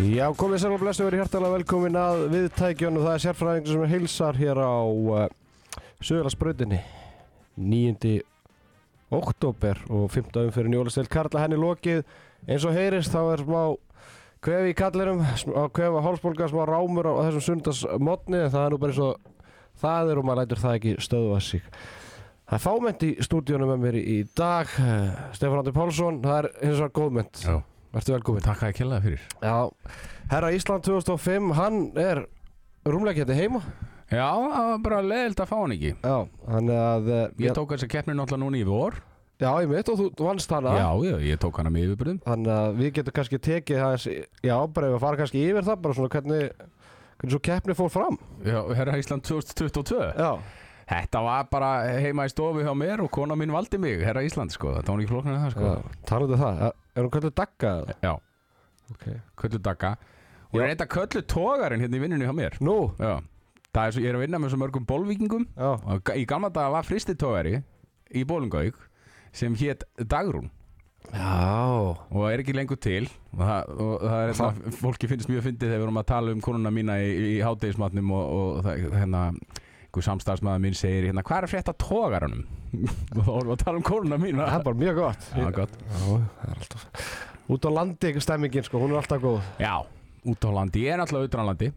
Já, komið sér og blessu verið hjartalega velkomin að viðtækjónu. Það er sérfræðingur sem heilsar hér á uh, Söðalarsbröðinni 9. oktober og 5. umfyrir Njólastil Karla henni lokið. Eins og heyrist þá er smá kvefi í kallirum, smá kvefa hálsbólga, smá rámur á þessum sundarsmotni en það er nú bara eins og það er og maður lætur það ekki stöðva sig. Það er fáment í stúdíunum með mér í, dag, uh, Stefán Andi Pálsson, það er eins og góðment. Já, Vertu velkomin. takk að ég kella fyrir Já, herra Ísland 2005, hann er rúmlega getið heima. Já, það var bara leðilt að fá hann ekki Já, hann er að... eh, Ég tók þessa keppni náttúrulega núna í vor Já, ég mitt og þú, vannst hana. Já, já, ég tók hana með yfirbyrðum Þannig að við getum kannski tekið hans, já, bara ef að fara kannski yfir það, bara svona hvernig, hvernig svo keppni fór fram. Já, herra Ísland 2022 Já, Þetta var bara heima í stofu hjá mér og kona mín valdi mig, herra Ísland sko Það var ekki flóknar en það sko já talaðu um það. Er, hún kallið Dagga? Já, Ok. köllu dagga. Og Já. er þetta köllu tógarinn hérna í vinnunni hjá mér. Nú, Já, það er svo, ég er að vinna með svo mörgum bólvíkingum já, Og í gamla daga var fristi tógari í Bólungauk sem hétt Dagrún. Já, og er ekki lengur til. Og það, og það er þetta, fólki finnst mjög fyndið þegar við erum að tala um konuna mína í, í hátegismatnum og, og það, hérna einhver samstarfsmaður mín segir hérna hvað er að frétta tógaranum og þá erum við að tala um konuna mína það er bara mjög gott. Já, gott. Já, alltaf, út á landi stemmingin, sko, hún er alltaf góð. Já, út á landi, ég er náttúrulega utan á landi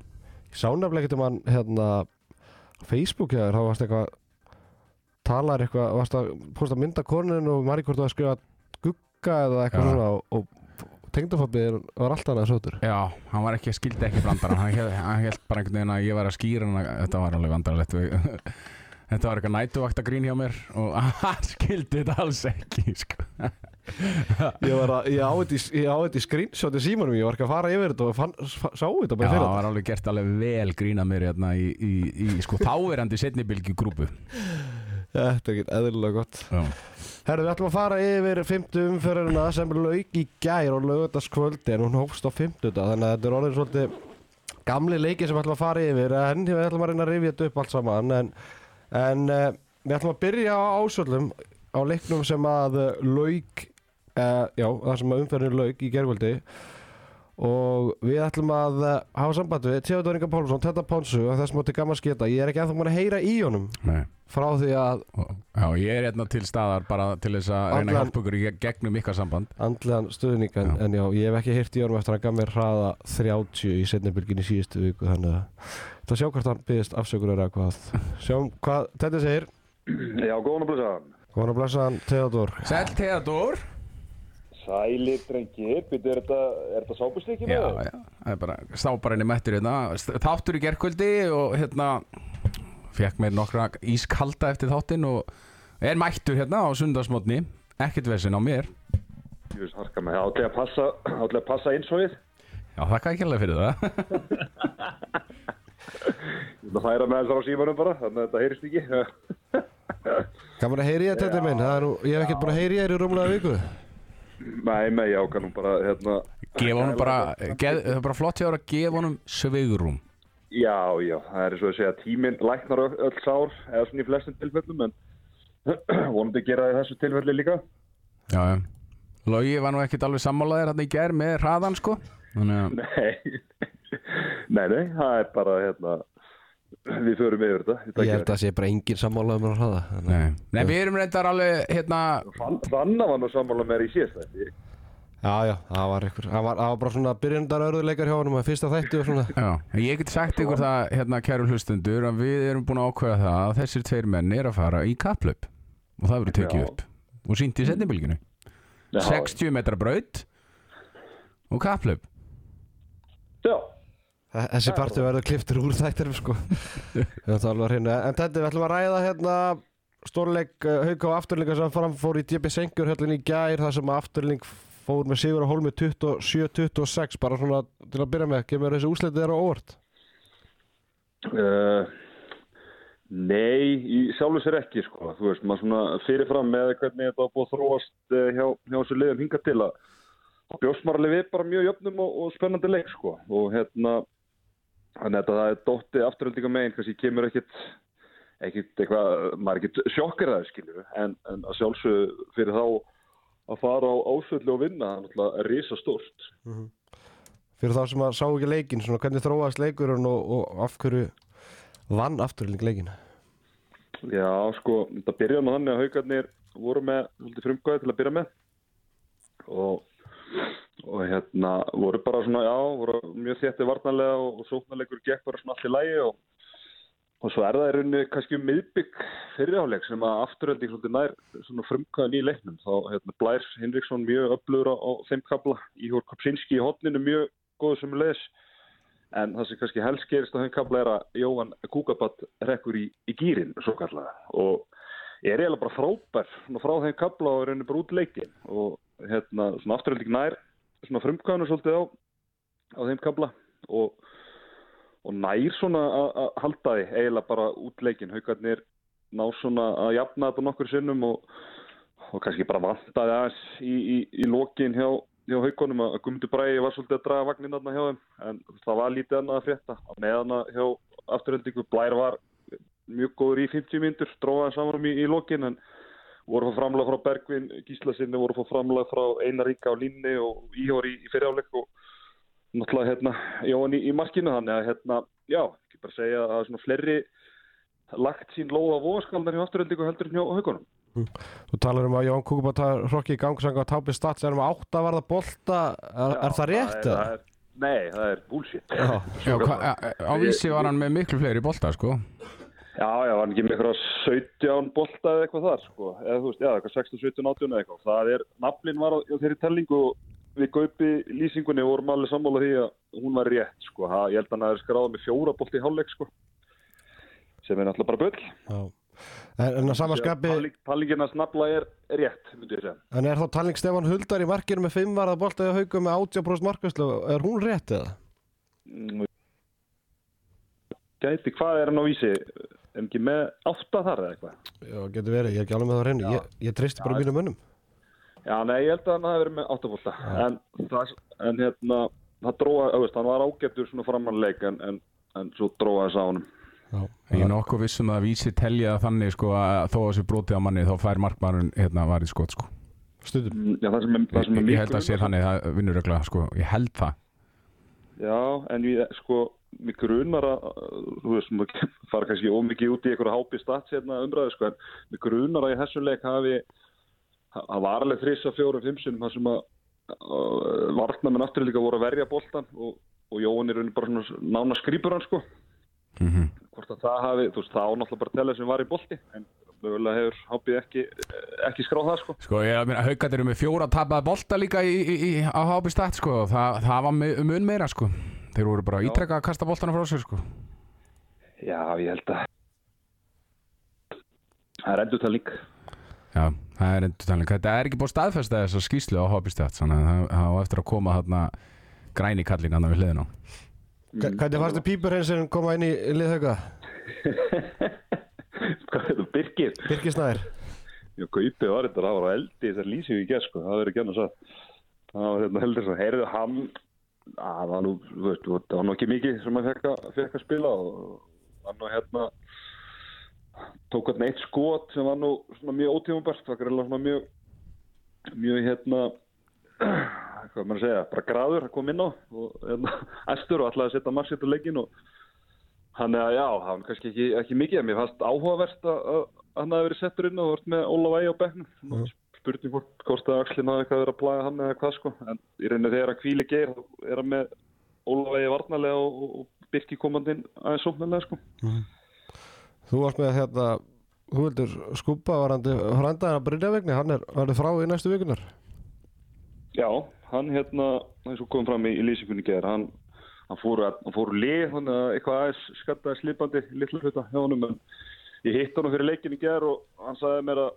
Ég sá nefnilega ekkert um hann, hérna, Facebook eða þá varst eitthvað, talar eitthvað, varst að posta mynda koninu og maður hvort þú að skrifa gugga eða eitthvað og, og tengdafabbiðin var alltaf annað sótur. Já, hann var ekki, skildi ekki brandarann hann held, hann held bara einhvern veginn að ég var að skýra hann þetta var alveg vandarlegt þetta var eitthvað nætuvakta grín hjá mér og hann skildi þetta alls ekki sko. Ég var að, ég á þetta í- þetta screenshot í símanum, ég var ekki að fara yfir þetta og fann, sá þetta Já, bara það fyrir var alveg gert alveg vel grína mér hérna í, í, í sko þáverandi setnibilgi grúpu Þetta er ekki eðlilega gott. Já, Herðu, við ætlum að fara yfir fymtu umferðina sem lauk í gær og lögutaskvöldi en hún hófst á fymtuta þannig að þetta er orðin svolítið gamli leiki sem við ætlum að fara yfir. En við ætlum að reyna að rifja þetta upp allt saman en, en uh, við ætlum að byrja á ásöldum á leiknum sem að lauk uh, já, það sem að umferðin lauk í gergvöldi og við ætlum að uh, hafa samband við Theodor Inga Pálsson, Tetta Pónsu og þess mátti gaman skita, ég er ekki ennþá mann að heyra í honum. Nei frá því að Já, ég er hérna til staðar bara til þess að reyna að Allan- hjálpa ykkur í gegnum ykkar samband. andlegan stuðning en, Já. en já, ég hef ekki heyrt í honum eftir að hann gaf mér hraða 30 í setnibylgin í síðustu viku þannig að það sjá hvort hann byggðist afsökunar eða hvað. Sjáum hvað þetta segir. Já, góðan að blessa. góðan að blessa hann Theodor Sæll Theodor Sælir, drengir, byrju, er þetta, er þetta sápustykki Já, með það? já, það er bara stábarinn í mættur hérna. Þáttur í gerkvöldi og hérna fekk mér nokkra ískalda eftir þáttinn og er mættur hérna á sundarsmotni ekkert vesinn á mér. Ég veist, harka með, átlega að passa, átlega að passa eins og við. Já, þakka ekki alveg fyrir það. Ég ætla að færa með þessar á símanum bara, þannig að þetta heyrist ekki. gaman að heyri ég þetta minn. Það er nú, ég hef ekkert búin að heyri ég er í rúmlega viku. Nei, nei, já, kannum bara, hérna... Gefa honum bara, geð, það er bara flott hjá þér að gefa honum sveigurum Já, já, það er svo að segja tíminn læknar öll, sár, eða svona í flestum tilfellum, en vonandi gera það í þessu tilfelli líka. Já, já Logi var nú ekkert alveg sammálaðir hérna í gær með hraðan sko Þannig Nei, nei, nei, það er bara, hérna, við förum yfir þetta. þetta ég held að það sé bara engin sammála um að hraða þannig að- Nei, Nei við erum reyndar alveg hérna Fanna var nú sammála með í síðast. Já, já, það var einhver það var, það var bara svona byrjandar örðuleikar hjá honum að fyrsta þætti og svona. Já, ég get sagt ykkur það hérna kæru hlustundur að við erum búin að ákveða það að þessir tveir menn er að fara í kaplöp og það verður tekið Já. upp. Og sínt í setnibilginu 60 metra braut og kaplöp Já, Þe- Þessi parti verður kliftur úr þættir sko. Þetta er alveg hreinu. En þetta við ætlum að ræða hérna stórleik uh, hauka á afturlinga sem fram fór í DB Sengur höllin í gær þar sem afturling fór með sigur á hólmi 27-26 bara svona til að byrja með kemur þessi úsleitið þeirra á óvart Uh, nei, í sjálfu sér ekki sko. þú veist, maður svona fyrirfram með hvernig þetta búið að þróast uh, hjá, hjá þessu liðum hinga til að alveg við bara mjög jöfnum og, og spennandi leik sko. og hérna þannig að það er dótti afturöldinga megin kannski kemur ekkit ekkit eitthvað, maður er ekkit sjokkar það skilju, en, en að sjálfsög fyrir þá að fara á ásöldu og vinna það er náttúrulega risa stort fyrir þá sem að sá ekki leikin svona hvernig þróaðist leikurinn og, og af hverju vann afturlík leikin Já, sko, þetta byrjaði með þannig að haugarnir voru með frumkvæði til að byrja með. Og, og hérna voru bara svona, já, voru mjög þétti varnarlega og, og sóknarleikur gekk bara svona allt í lægi og, og svo er það í rauninni kannski um miðbygg fyrirháleik sem að svolítið nær svona frumkvæðin í leiknum. Þá hérna Blær Hinriksson mjög öflugur á, á þeim kabla, Íhór Kopsinski í hotninu mjög góður sem leðis En það sem kannski helst gerist á þeim kabla er að Jóhann Kúkabatt rekkur í, í gýrin svo kallega og er eiginlega bara frábær frá þeim kabla og er henni bara út leikin og hérna afturhalding nær svona frumkvæðinu svolítið á, á þeim kabla og, og nær svona að halda því eiginlega bara út leikin haugarnir ná svona að jafna þetta nokkur sinnum og, og kannski bara vantaði aðeins í, í, í lokin hjá hjá haugunum að Guðmundur Bræði var svolítið að draga vagnin þarna hjá þeim en það var lítið annað að frétta. Að meðan að hjá afturhendingu Blær var mjög góður í 50 myndur dróðaði saman í, í lokin en voru framlega frá Bergvin Gíslasinni voru framlega frá Einar Ríka á línni og Íhór í, í fyriráleik og náttúrulega hérna Jóhann í, í markinu þannig að hérna já, ekki bara segja að svona fleiri lagt sín lóða vóðskalnar hjá afturhendingu heldur hjá haugunum Þú talar um að Jón Kúkubat hrokki í gangsanga á tápi stats er um átt að varða bolta er, er það rétt? það eða? er, Nei, það er bullshit Já. Já, hva, á, á vísi var hann með miklu fleiri bolta sko Já, já, var hann ekki með eitthvað 17 bolta eða eitthvað þar, sko, eða þú veist, já, eitthvað 16, 17, 18 eða eitthvað. Það er, naflinn var á á þeirri tellingu og við gaupi lýsingunni vorum allir sammála því að hún var rétt, sko. Ha, ég held að hann hafi skráð með fjóra bolti í hálfleik, sko, sem er náttúrulega bara bull. Já. En, en að samanskapi Tallingin að snabla er rétt, myndi ég segja. en er þá talning Stefán Huldar í markinu með 5 varða bolta eða haugum með 80% markvæslu er hún rétt eða? Mm, Gæti, hvað er hann á vísi? Er hann ekki með átta þar eða eitthvað? Já, getur verið, ég er ekki alveg með það reynu ég, ég treysti bara mínum mönnum Já, nei, ég held að hann hafi verið með áttabólta en, það, en hérna það dróða, auðvist, hann var ágættur svona framanleik en, en, en svo dróða þess á honum. Já. Ég er nokkuð vissum að vísi telja þannig sko að þó að þessi brotið á manni þá fær markmannun hérna var í skot sko. Stundum. Mm, Já, það sem er, það sem er Ég, ég held að sé þannig, það vinnur öglega sko, ég held það. Já, en við, sko, mig grunar að, þú veist, maður fara kannski ómikið út í einhverja hápi stats hérna umræðu, sko, en mig grunar að í þessum leik hafi, það var alveg fjórum, fimm sinum, það sem að varnamenn aftur líka voru að verja boltan og, og Jóhann er raunin bara svona nána skrýpur hann, sko, mm hvort að það hafi, þú veist, það á náttúrulega bara tella sem var í bolti, en mögulega hefur hápið ekki, ekki skráð það, sko. Sko ég meina haugat eru með fjóra tapaði bolta líka í, í, í, á hápi stætt sko. Það, það var me- mun meira sko. Þeir voru bara ítrekka að kasta boltana frá sér sko. Já, ég held að það er endur talning. Já, það er endur talning. Þetta er ekki búið staðfesta þess að skýslu á stætt þannig að það á eftir að koma þarna græni kallin hann við hliðina á. Hva- Hvernig fannst þið pípurheinsinn koma inn í liðhauka? Hvað er það, Birgir? Birgir Snær. Já, Gaupi var þetta, það var á eldi þessar lýsingu í gerð, sko, það verður ekki annars að það var hérna heldur svo, heyrðu hann að það var nú, þú veist, það var nú ekki mikið sem hann fekk að, fekk að spila og hann nú hérna tók hann eitt skot sem var nú svona mjög ótífumberst, það var greiðlega svona mjög mjög hérna hvað maður að segja, bara graður að koma inn á og hérna, æstur og ætlaði að setja margsitt á leikin og hann er að já, það var kannski ekki, ekki mikið en mér fannst áhugavert að, að hann hafi verið settur inn og vart með Óla Vægi á bekknum. Mhm. spurning hvort, hvort að Axlin hafi eitthvað verið að plaga hann eða hvað sko. En í rauninni þegar að kvíli geir þá er hann með Óla Vægi varnarlega og, og, og Birki komandinn aðeins sóknarlega sko Þú varst með hérna Þú vildur skúpa varandi frændaðan að Brynjavegni, hann er verið frá í næstu vikunar Já, hann hérna, eins og kom fram í, í lýsingunni geir, hann, hann fór, hann fór lið, hann er eitthvað aðeins skattaði slipandi litlu hluta hjá honum, en ég hitt hann fyrir leikin í geir og hann sagði mér að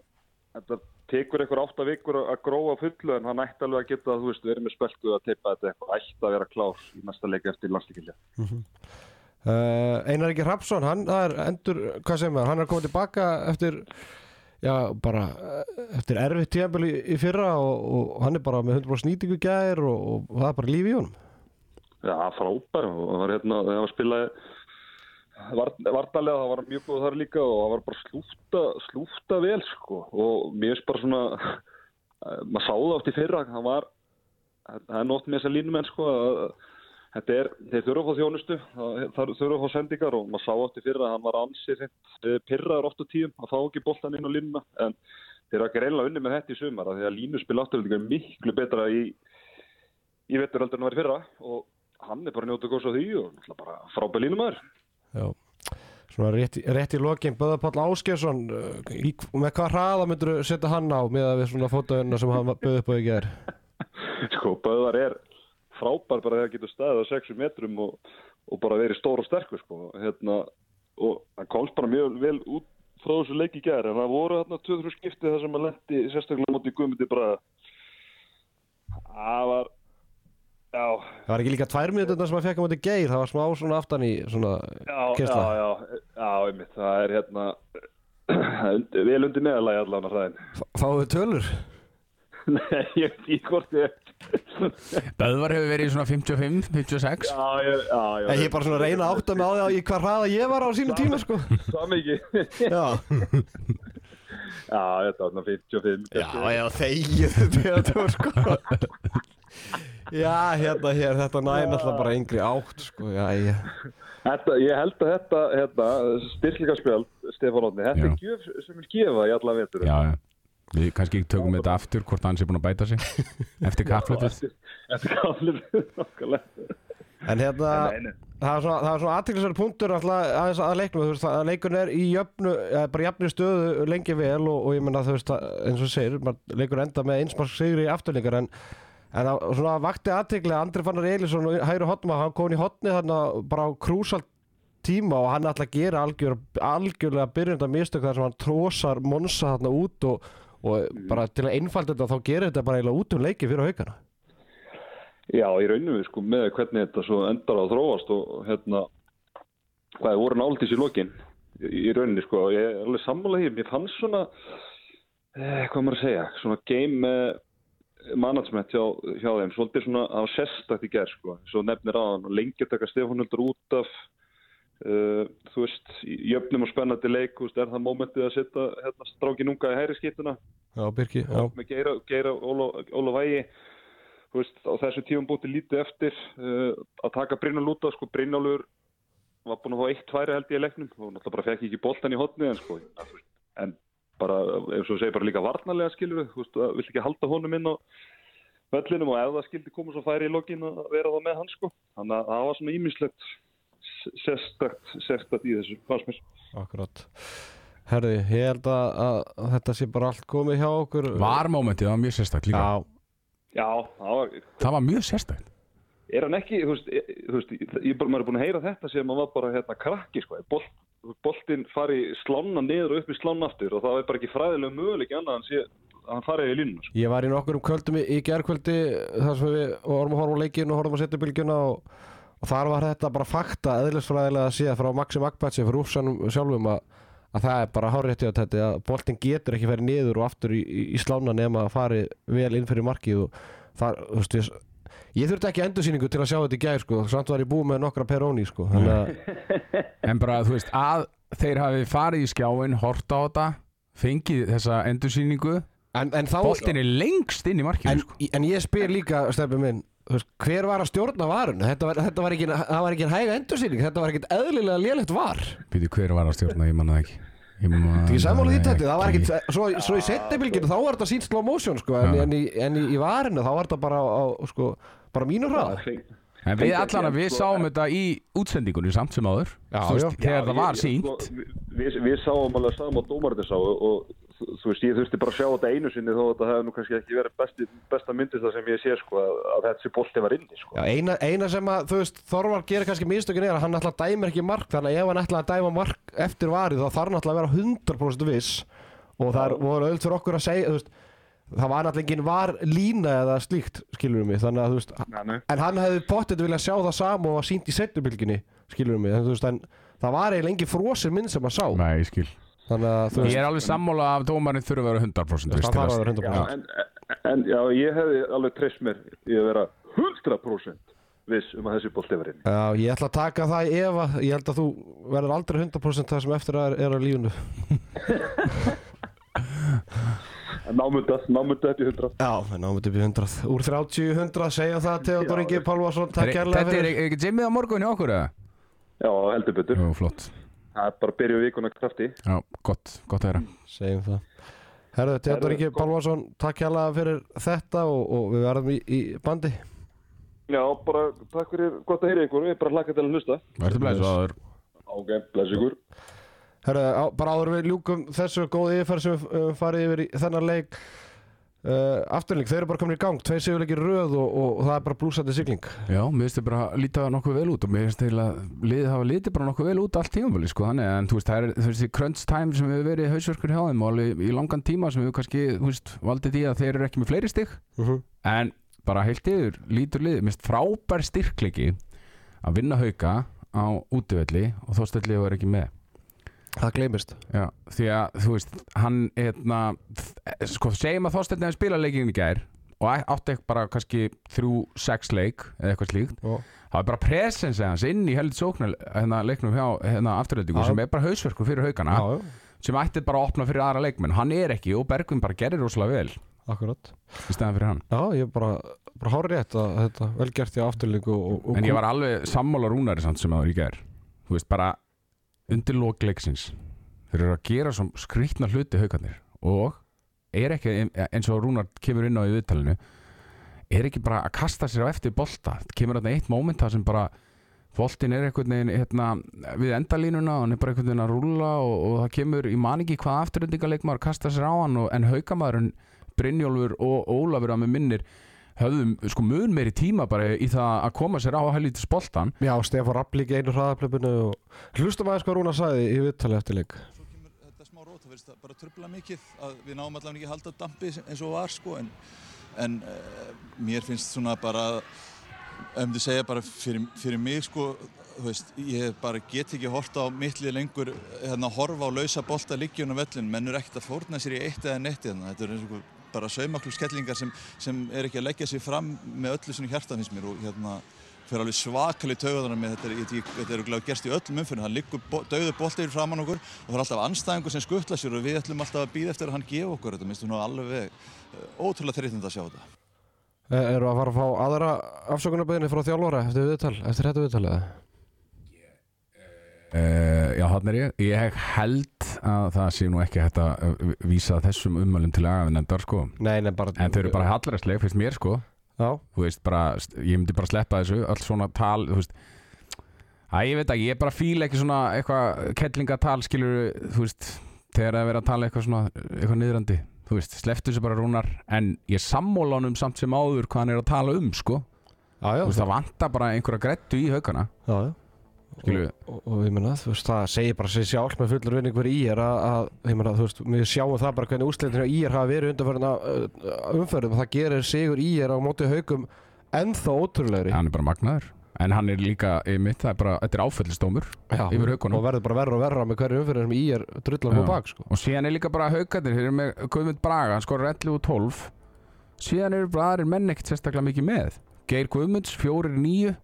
þetta tekur eitthvað átta vikur að gróa fullu, en hann ætti alveg að geta, þú veist, verið með spelku að teipa þetta eitthvað, ætti að vera klár í næsta leik eftir landslíkilja. Uh, Einar Ríkir Rapsson, hann það er endur, hvað segir maður, hann er komið tilbaka eftir já, bara eh, eftir erfitt tíðanbili í, í fyrra og, og hann er bara með 100% nýtingu gæðir og, og, það er bara líf í honum. Já, frábær og það var hérna, þegar hann spilaði vart, vartalega, það var mjög góð þar líka og það var bara slúfta, slúfta vel sko. Og mér finnst bara svona maður sá það oft í fyrra, hann var það er nótt með þessa línumenn sko að þetta er, þeir þurfa að fá þjónustu, það þurfa að fá sendingar og maður sá átti fyrir að hann var ansið pyrraður 8 tíum að fá ekki boltan inn á línuna. En þeir eru ekki reynilega unni með þetta í sumar af því að línuspil afturöldingar er miklu betra í, í vettur heldur en það var í fyrra. Og hann er bara njótið góðs á því og bara frábæð línumæður. Já, svona rétt, rétt í lokin Böða Páll Áskjesson í, með hvað hraða myndur þú setja hann á með að við svona fótaðuna sem hann böði upp á í ger Sko, Böðar er frábær bara hann getur staðið á 6 metrum og, og bara verið stór og sterkur sko. hérna, og hann komst bara mjög vel út frá þessu leik í gæri en það voru hérna 2-3 skipti þar sem hann lendi sérstaklega móti Guðmundi bara það var já, Það var ekki líka tvær minnutuna sem hann fekk móti geir það var smá svona aftan í svona já, já, já, já, einmitt, það er hérna vel undir að hraðin Fá- Fáðu tölur? Nei, ég veit ekki hvort ég Böðvar hefur verið í svona 55, 56 Já, ég, já, já. Ég er bara svona að reyna að átta mig á því hvað hraða ég var á sínu tíma sko. Það mikið. Já, Já, þetta var svona 55 já, já, þegið þetta sko Já, hérna, hér, þetta næði náttúrulega bara yngri átt sko, já, já. Þetta, ég held að þetta, hérna, styrklingarspjöld, Stefán Ótni, þetta Já. er gjöf sem vil gefa í alla vetur. Já, já Við kannski tökum þetta aftur hvort hann sé búin að bæta sig eftir kappflötið Eftir, nokkulega. En hérna, nei. það er svona, er aðtilsverður punktur alltaf að leiknum, þú veist, að leikurinn er í jöfnu, eða bara jöfnu stöðu lengi vel og, og ég menna þú veist, að, eins og segir, maður leikur enda með einsmark sigri í afturleikar en en það svona vakti aðtikli að Andri Fannar Elísson og Hæru Hotma, hann kom inn í hotni þarna bara á krúsal tíma og hann ætla að gera algjör, algjörlega byrjunda mistök þar sem hann trósar Monsa þarna út og, og bara til að einfalda þetta þá gerir þetta bara eiginlega út um leiki fyrir haugana. Já, í rauninu, sko, með hvernig þetta svo endar að þróast og, hérna, hvað er voru náldís í lokin? Í, rauninni, sko, og ég er alveg sammála því, mér fannst svona, eh, hvað maður að segja, svona game eh, management hjá, hjá þeim, svolítið svona á sérstakt í gerð, sko, svo nefnir hann og lengi taka Stefánuldur út af, uh, þú veist, jöfnum og spennandi leik, þú veist, er það mómentið að setja hérna, strákin unga í hæri skiptuna, Já, Birki, já. með Geira, Geira Óla, Óla Vægi þú veist, á þessu tíum búti lítið eftir uh, að taka Brynjál út af sko, Brynjálur var búin að fá eitt tværi held í leiknum. Og náttúrulega bara fekk ekki boltan í hotni en sko, þú en bara, eins og segir bara líka varnarlega skilur þú veist, vill ekki halda honum inn á vellinum? Og ef það skildi koma svo færi í lokin að vera það með hann sko. Þannig að það var svona ímislegt sérstakt, sérstakt í þessu fannst mér. Akkurat. Herði, ég held að, að, þetta sé bara allt komið hjá okkur. Var mómentið, það var mjög sérstakt líka. Já, Já, það var, Það var mjög sérstakt. Er hann ekki, þú veist, ég, þú veist, ég, bara, maður er búin að heyra þetta sem hann var bara hérna krakki, sko, Bolt, boltinn fari slána niður og upp í slána aftur og það er bara ekki fræðilega möguleik annað en sé, að hann fari í línuna, sko. Ég var í nokkur um kvöldum í, í gerkvöldi þar sem við vorum að horfa á leikinn og horfum að setja bylgjuna og, og þar var þetta bara fakta eðlisfræðilega að sé frá Maxi Magbatsi frá Úfsanum sjálfum að, að það er bara hárétti að þetta að boltinn getur ekki ferið niður og aftur í, í, í slána nema að fari vel inn fyrir markið og þar, þú veist, ég, ég þurfti ekki endursýningu til að sjá þetta í gær sko, samt var ég búið með nokkra peróni sko, En bara, þú veist, að þeir hafi farið í skjáin, hort á þetta fengið þessa endursýningu en, en þá Boltin er lengst inn í markinu en, sko. en ég spyr líka, stefni minn hver var að stjórna varun þetta var, þetta var ekki, það var ekki en hæga endursýning þetta var ekkit eðlilega lélegt var. Býtu, hver var að stjórna, ég manna það ekki. Sammála því þetta, það var ekki. ekkit svo, svo í setjabilginu þá var þetta sínt slow motion sko, en, Já. en, í, en í, í varinu þá var þetta bara á, sko, bara mínu hraða. En við allan að við sáum þetta í útsendingunni samt sem áður. Já, Þú já. Þegar það var sínt Sko, við, við sáum alveg saman og dómarinn sá og, og þú þú veist, ég þurfti bara að sjá þetta einu sinni þó að þetta hefði nú kannski ekki verið besti, besta myndist það sem ég sé, sko, að, að þessi bolti var inni, sko. Já, eina, eina sem að, þú veist, Þorvar gerir kannski mistökin er að hann ætla að dæma ekki mark þannig að ef hann ætla að dæma mark eftir varið þá þarf hann ætla að vera 100% viss og það er- voru öll fyrir okkur að segja þú veist, það var náttúrulega engin var lína eða slíkt, skilur við mig þannig að þú veist, Nei, nei. en hann hefði pottet viljað sjá það sama og var sínt í setjubilginni skilur við mig, en þú veist, en það var eiginlega engin frosið minn sem að sá Nei, ég skil þannig að þú Ég er alveg sammála að dómarinn þurfa að vera 100% það viss þarf að að- vera Já, 100% en, en já, ég hefði alveg treyst mér í að vera 100% viss um að þessi bolti var inni. Já, ég ætla að taka það í efa. Ég held að þú verður aldrei 100% það sem eftir er, er að lífunu Námunda, námunda upp í 100 Já, þetta upp í 100 Úr 30 í 100, segja það Theodor Já. Ingi Pálvarsson Takk kærlega Þetta er fyrir. ekki Jimmy á morgun í okkur eða? Já, heldur betur. Jú, flott Það er bara að byrja vikuna krafti. Já, gott, gott að heyra. Segjum það. Herðu, Ingi gott. Pálvarsson Takk kærlega fyrir þetta og, og við verðum í, í bandi. Já, bara takk fyrir gott að heyra ykkur. Við bara hlakka til að hlusta. Verður blæs aður Ok, bless ykkur. Herðu, á, bara áður við ljúkum þessu góð yfirferð sem við farið yfir í þennan leik uh, Afturling, þeir eru bara komin í gang Tvei sigurleikir röð og, og, það er bara blúsandi sigling. Já, mér finnst þið bara lítið nokkuð vel út og mér finnst þið að liðið hafa litið bara nokkuð vel út allt tímaféli sko þannig en þú veist það er því crunch time sem hefur verið hausverkur hjá þeim og alveg í langan tíma sem hefur kannski þú veist valdið því að þeir eru ekki með fleiri stig. Uh -huh. en bara heilt yfir lítur liðið mér finnst frábær styrklegi að vinna hauka á útivelli og þóstelli var ekki með Það gleymist. Já, því að þú veist hann hérna sko segjum að þóstelli hefði spilað leikinn í gær og átti ekki bara kannski þrjú, sex leik eða eitthvað slíkt. Og, það er bara presens hans inn í heldur sóknar hérna leiknum hjá hérna afturlendingu Já. sem er bara hausverku fyrir haugana Já, sem ætti bara að opna fyrir aðra leikmenn. Hann er ekki og Bergvin bara gerir rosalega vel akkurat. í stæðan fyrir hann. Já, ég er bara, bara hár rétt að þetta vel gert í og en ég var alveg sammála rúnari samt sem það var í gær. Þú veist bara undir lók leiksins. Þeir eru að gera svo skrýtna hluti haugarnir og er ekki eins og rúnar kemur inn á í viðtalinu er ekki bara að kasta sér á eftir bolta? Kemur þarna eitt móment það sem bara boltin er einhvern veginn hérna, við endalínuna og hann er bara einhvern veginn að rúlla og, og það kemur í man ekki hvað afturöndingaleikmaður kasta sér á hann og, en haugamæðurinn Brynjólfur og Ólafur að með minnir höfðum sko mun meiri tíma bara í það að koma sér á helvítis boltan Já, Stefán Rapp líka einu hraðaplöpunu og hlustum aðeins hvað Rúna sagði í viðtali eftir leik. Svo kemur þetta smá rót, það verðist bara trubla mikið að við náum allavega ekki að halda dampi eins og var sko en, en uh, mér finnst svona bara ef þið segja bara fyrir, fyrir mig sko þú veist, ég bara get ekki horta á mittlið lengur hérna horfa á lausa bolta liggjun á vellin, menn er ekkert að fórna sér í eitt eða netti þannig, þetta er eins og bara saumaklúskellingar sem, sem er ekki að leggja sér fram með öllu sinu hjarta finnst mér og hérna fyrir alveg svakalig taugaðana með þetta þetta er glæð gerst í öllum umfyrir hann liggur döðu bolti yfir framann okkur og það er alltaf anstæðingur sem skuttla sér og við ætlum alltaf að býða eftir að hann gefa okkur þetta. Minnst þú nú alveg uh, ótrúlega þreytund að sjá þetta. E, Eru að fara að fá aðra afsökunarbyrðinni frá þjálfóra eftir viðtal, eftir þetta viðtal eða? Uh, já, hann er ég. Ég held að það sé nú ekki hægt að uh, vísa þessum ummælum til agafinendar, sko. Nei, nei, bara En þau eru bara hallarastleg, finnst mér, sko. Já, Þú veist, bara, ég myndi bara sleppa þessu, öll svona tal, þú veist. Æ, ég veit ekki, ég bara fíla ekki svona eitthvað kettlingatal, skilur, veist, þegar það er verið að tala eitthvað svona, eitthvað niðrandi. Þú veist, slepptu þessu bara rúnar, en ég sammóla honum samt sem áður hvað hann er að tala um, sko. já, já, veist, það vantar bara einhverja grettu í haugana, já, já. Skilur. Og, og ég meina, þú veist, það segir bara sér sjálf með fullur vinning fyrir ír að, að, ég meina, þú veist, við sjáum það bara hvernig úrslitin á ír hafa verið undanfærið uh, umferðum og það gerir sigur ír á móti haugum ennþá ótrúlegri. hann er bara magnaður en hann er líka, einmitt, það er bara þetta er áfællistómur yfir haugunum. og verður bara verra og verra með hverju umferðin sem ír drullar á bak, sko. og síðan er líka bara haugarnir þeir eru með Guðmund Braga, hann skorur 11 og 12 síðan eru bara aðrir menn ekkert sérstaklega mikið með Geir Guðmunds, 4-9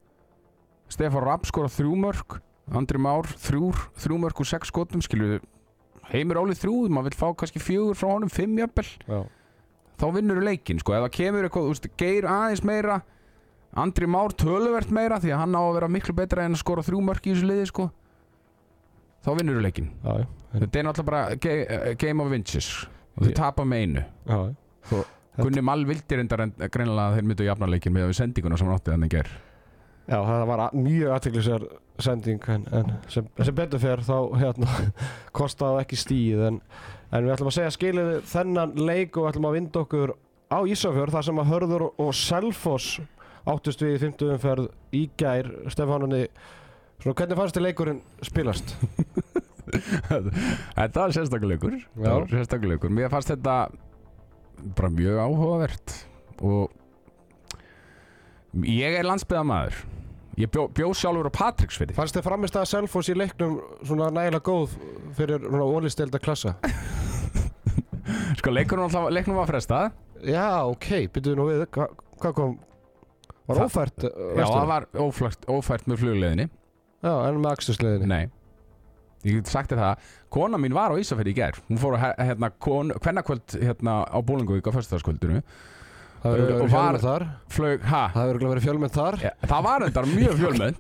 Stefán Rapp skorur 3 mörg Andri Már, 3 3 mörg og 6 skotum, skilur Heimir Óli 3, maður vil fá kannski 4 frá honum 5 jafnvel, þá vinnur leikinn, sko, ef það kemur eitthvað, þú veist, Geir aðeins meira Andri Már töluvert meira því að hann á að vera miklu betra en að skora 3 mörg í þessu liði, sko. Þá vinnur leikinn. Já, já, Þetta er náttúrulega bara ge- eh, game of inches. Og þau Ég- tapa með einu. Já, Gunni Mall vildi reyndar en greinilega að þeir myndu jafna leikin með við sendinguna sem hann átti þannig ger Já, það var mjög aðteglisar sending en, en sem, sem betur fer þá hérna, kostaði ekki stíð en, en við ætlum að segja skilið við þennan leik og ætlum að vinda okkur á Ísafjörð þar sem að Hörður og Selfoss áttust við í 50 umferð í gær. Stefanunni, svona hvernig fannst þið leikurinn spilast? Þetta var var sérstakuleikur Mér fannst þetta bara mjög áhugavert og ég er landsbyðamaður Ég bjó, bjó sjálfur á Patricksfyrði Fannst þið framist að Selfoss í leiknum svona nægilega góð fyrir svona ólistelda klassa? Sko leiknum var frestað. Já, ok, byrjuðu nú við, Hva, hvað kom? Var Það- ófært uh, Já, það var ófært, ófært með flugleðinni Já, en með akstursliðinni Nei. Ég get sagt þér það kona mín var á Ísafirði í gær. Hún fór að hérna, hvernakvöld hérna á Bólingavík á föstudagskvöldinu Það hefur verið fjölmennt þar. flög, Það hefur verið fjölmennt þar. Ja, það var endar mjög fjölmenn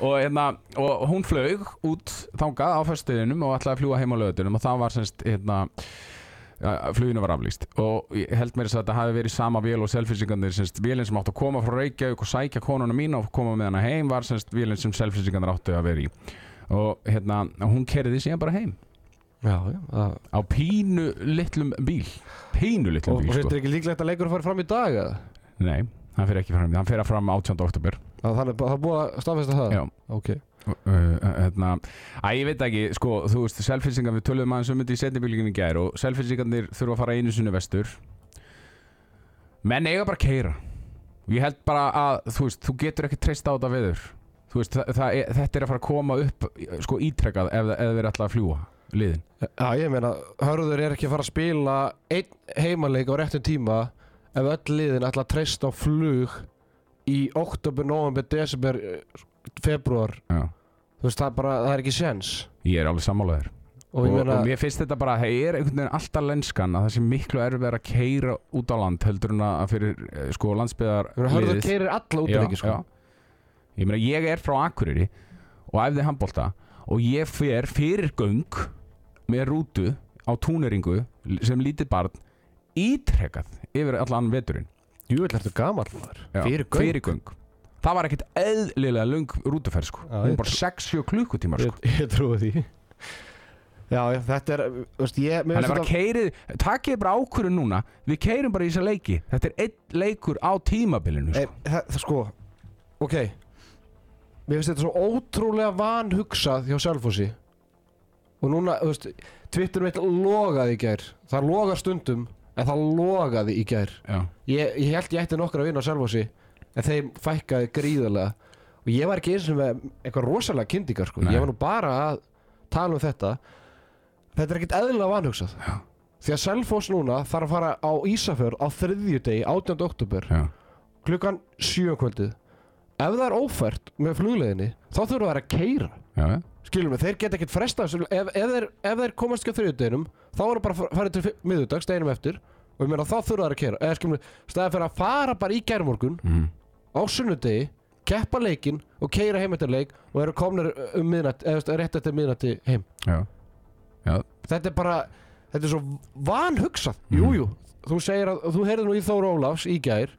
og, hérna, og hún flög út þangað á föstudeginum og ætlaði að fljúa heim á lögutunum og það var semst hérna, fluginu var aflýst. Og ég held mér að þetta hafi verið sama vél og selfisingarnir semst vélinn sem átti að koma frá Reykjavík og sækja konuna mín og koma með hana heim var semst vélinn sem selfisingarnir áttu að vera í. Og hérna, hún kerði síðan bara heim Já, já á pínu litlum bíl pínu litlum Og bíl finnst sko. þér ekki líklegt að leikurinn fari fram í dag eða? nei, hann fyrir ekki fram hann fyrir fram 18. oktober að það er búið að staðfesta það Já. Ok Uh, hérna, að ég veit ekki, sko, þú veist selfinsingar, við töluðum aðeins um þetta í setnibylgjum í gær og selfinsingarnir þurfa að fara einu sinni vestur menn eiga bara að keira ég held bara að, þú veist, þú getur ekki treyst á þetta veður þú veist, það, það er, þetta er að fara að koma upp sko ítrekkað ef, ef liðin, Já, ég meina, Hörður er ekki að fara að spila einn heimaleik á réttum tíma ef öll liðin ætla að treysta á flug í oktober, november, desember, februar já. Þú veist, það er bara, það er ekki séns. Ég er alveg sammálaður Og og, og mér finnst þetta bara, það er einhvern veginn alltaf lenskan að það sé miklu erfið að keira út á land heldur en að fyrir eh, sko landsbyðar Hörður keirir alla út já, ekki, sko. já. Ég meina, ég er frá Akureyri og æfði handbolta og ég fer fyrir göng með rútu á túneringu sem lítið barn ítrekað yfir allan veturinn. Jú, þetta maður? Já, Fyrir fyrir göng. Það var ekkert eðlilega lung rútuferð sko. Hún var bara 6-7 klukkutímar sko. Ég, ég trúi því. Já, þetta er, Þannig finnst bara keirið, takkið bara ákvörðun núna. Við keirum bara í þessa leiki. Þetta er einn leikur á tímabilinu sko. það, það sko Ok. Mér finnst þetta svo ótrúlega vanhugsað hjá Selfossi Og núna, þú veist Twitter mitt logaði í gær. Það logar stundum En það logaði í gær. Ég, ég held ég ætti nokkra að vinna á Selfossi En þeim fækkaði gríðarlega. Og ég var ekki eins og með eitthvað rosalega kyndingar sko. Nei. Ég var nú bara að tala um þetta. Þetta er ekkert eðlilega vanhugsað. Já. Því að Selfoss núna þarf að fara á Ísafjörð á þriðjudegi 18. oktober já, klukkan 7 kvöldið. Ef það er ófært með flugleðinni þá þurfa þær að keira já, já. skilum við, þeir geta ekkert fresta þessu ef, ef, þeir, ef þeir komast ekki á þriðjudeginum þá er bara að fara til miðvikudags deginum eftir og ég meina þá þurfa þær að keira eða skilum við, staðið fyrir að fara bara í gærmorgun Mm. á sunnudegi keppa leikinn og keira heim eftir leik og eru komnir um miðnætt eða rétt eftir miðnætti heim já. þetta er bara, þetta er svo vanhugsað Mhm. Jú, jú, þú segir að þú heyrði nú í Þóra Ólafs í gær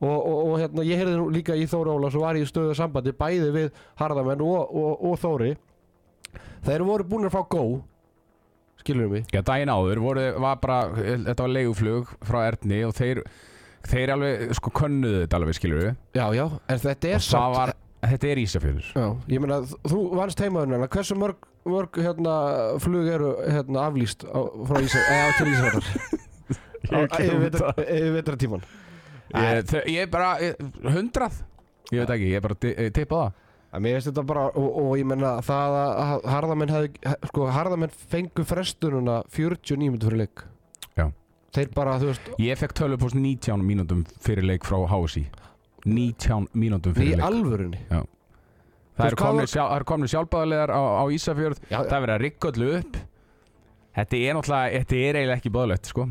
og, og, og hérna, ég heyrði nú líka í Þóra Ólafs og var í stöðu sambandi bæði við Harðamenn og, og Þóri þeir voru búin að fá gó skilur mig? Já, daginn áður voru, var bara, þetta var leiguflug frá Erni og þeir, þeir alveg, sko, könnuðu þetta alveg, skilur við. Já, já, en þetta er Og það var, þetta er Ísafjörður. Já, ég meina, þú vannst heimaðurinn hversu mörg, mörg hérna, flug eru hérna, aflýst á, frá Ísa, eða vetra tíman Ég, er bara, ég- hundrað, ég veit ekki, ég er bara ti- ég það. að mér finnst þetta bara og, og ég menna það að harðamenn sko harðamenn fengu frestununa 49 minnur fyrir leik Já. þeir bara, þú veist, Ég fekk tölvupost 19 mínútum fyrir leik frá HSI. 19 mínútum í fyrir leik. alvörunni Það Þú eru var- sjálf, það eru komnir sjálfbæðarlegar á, á Ísafjörð, Já, það er verið að rigga öllu upp. Þetta er náttúrulega, þetta er eiginlega ekki bóðlegt, sko.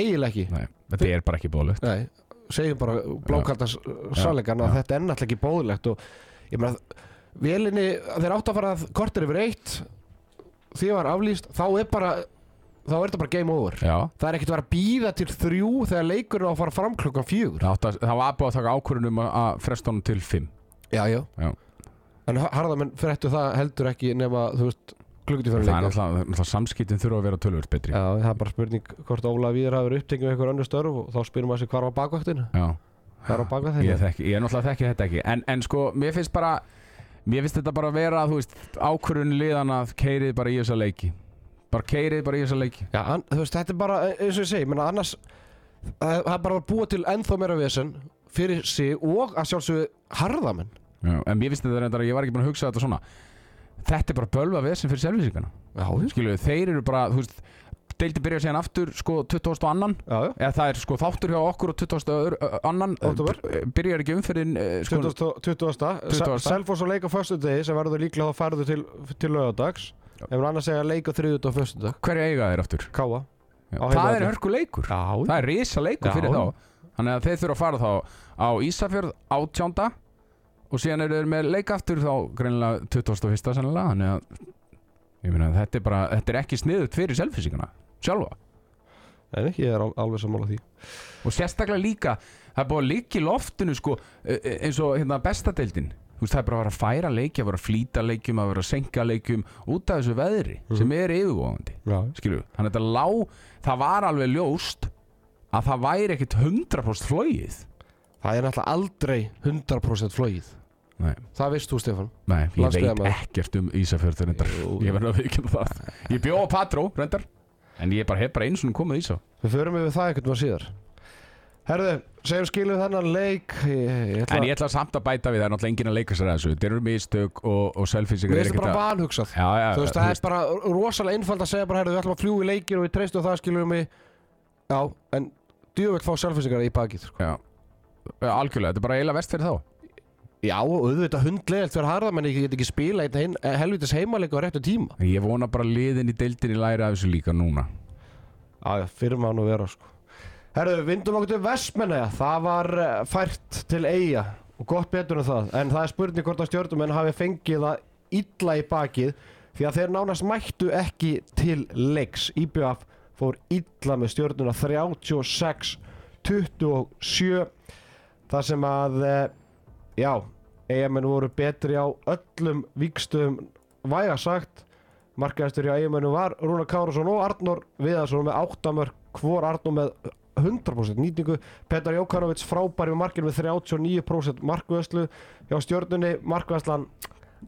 eiginlega ekki Nei, þetta er bara ekki bóðlegt. Nei, segjum bara blákaldas sannleikan að já. þetta er náttúrulega ekki bóðilegt og ég meina, vélinni þeir átt að fara kortir yfir eitt því var aflýst, þá er bara þá er þetta bara game over. Já. það er ekkert að vera að býða til þrjú þegar leikurinn á að fara fram klukkan fjögur. Það, var búið að taka ákvörðunum að, fresta honum til 5 já, já, en harðamenn fréttu það heldur ekki nema, þú veist, klukkutíð fyrir Það er leikur náttúrulega, náttúrulega samskiptin þurfa að vera tölvöld betri. Já, það er bara spurning hvort Óla Víðir hafi verið upptekið með einhver önnur störf og þá spyrum maður sig hvar á bakvæktinu Ég, þekki, ég náttúrulega þekki þetta ekki. En, en sko, mér finnst bara Mér finnst þetta bara að vera, þú veist Ákvörðun liðan að keirið bara í þessa leiki. Bara keirið bara í þessa leiki. Já, an, þú veist, þetta er bara, eins og ég segi, menna annars það er bara að búa til ennþá meira vesen fyrir sig og að sjálfsögðu harðamenn Já, En mér finnst þetta reyndar að ég var ekki búin að hugsa þetta svona. Þetta er bara bölva vesen fyrir selvisíkana Já, Skilu, þeir eru bara, þú veist Deildi byrja síðan aftur, sko, 20. annan já, Eða það er sko þáttur hjá okkur og 20. öðru- ö, annan Október. eh, Byrjar ekki umferðin eh, sko, 20. 20. 20.. Selfoss og leika föstu degi sem verður líklega þá færðu til, til lögadags ef hann annars segja leik á þriðut og föstudag Hverju eiga þeir aftur? Káa Á það er hörku leikur Já, Það er risa leikur Já. fyrir þá Þannig að þeir þurfa að fara þá á Ísafjörð átjánda og síðan eru þeir með leik aftur þá greinilega 21. sennilega þannig að ég meina þetta er bara þetta er ekki sniðut fyrir selfisíkuna sjálfa? Nei, ég er al- alveg sammála því. Og sérstaklega líka það er búið að líka í loftinu sko e- e- eins og hérna bestadeildin veist, það er bara að vera að færa leiki, að vera að flýta leikjum, að vera að senka leikjum út af þessu veðri sem er yfirvóðandi Já, skilju, þannig að þetta lá það var alveg ljóst að það væri ekkit 100% flóið það er náttúrulega aldrei 100% flóið nei, Það veist þú Stefán. Nei, ég veit Landsbyggðarmaður. ekkert um Ísafjörður reyndar, Jú, ég verður að viðkynna það. Ég bjó á Patró, reyndar en ég bara hef bara eins og komið Ísa Við förum yfir það einhvern veginn síðar. Herðu, segjum skiluð þennan leik. Ég, ég ætla en ég ætla samt að bæta við, það er náttúrulega enginn að leika sér að þessu. Þetta eru mistök og, og selfisíkar Mér finnst það bara vanhugsað. Þú veist, það er bara rosalega einfald að segja bara, herru, við ætlum að fljúa í leikir og við treystum það, skiljum við Já, en djúvill fá selfisingar í bakið sko. já, algjörlega, þetta er bara eiginlega vest fyrir þá Já, auðvitað hundlegelt fyrir harða menn ég get ekki spila einn hin, helvitis heimaleik á réttu tíma. Ég vona bara liðin í deildinni læra af þessu líka núna. Já, fyrir maður nú vera sko. Herru, vindum okkur til Vestmenna Það var eh, fært til eiga og gott betur en það. En það er spurning hvort að stjórnumenn hafi fengið það illa í bakið því að þeir nánast mættu ekki til leiks. IBF fór illa með stjórnuna 36 27 þar sem að eh, já, eigamenn voru betri á öllum vikstöðum væga sagt. Markaðistur hjá eigamennu var Rúnar Kárasson og Arnór Viðarsson með 8 mörg hvor Arnór með 100% nýtingu? Petar Jókanovic frábæri með markinu með 39% markvöðslu hjá stjórnunni markvöðslan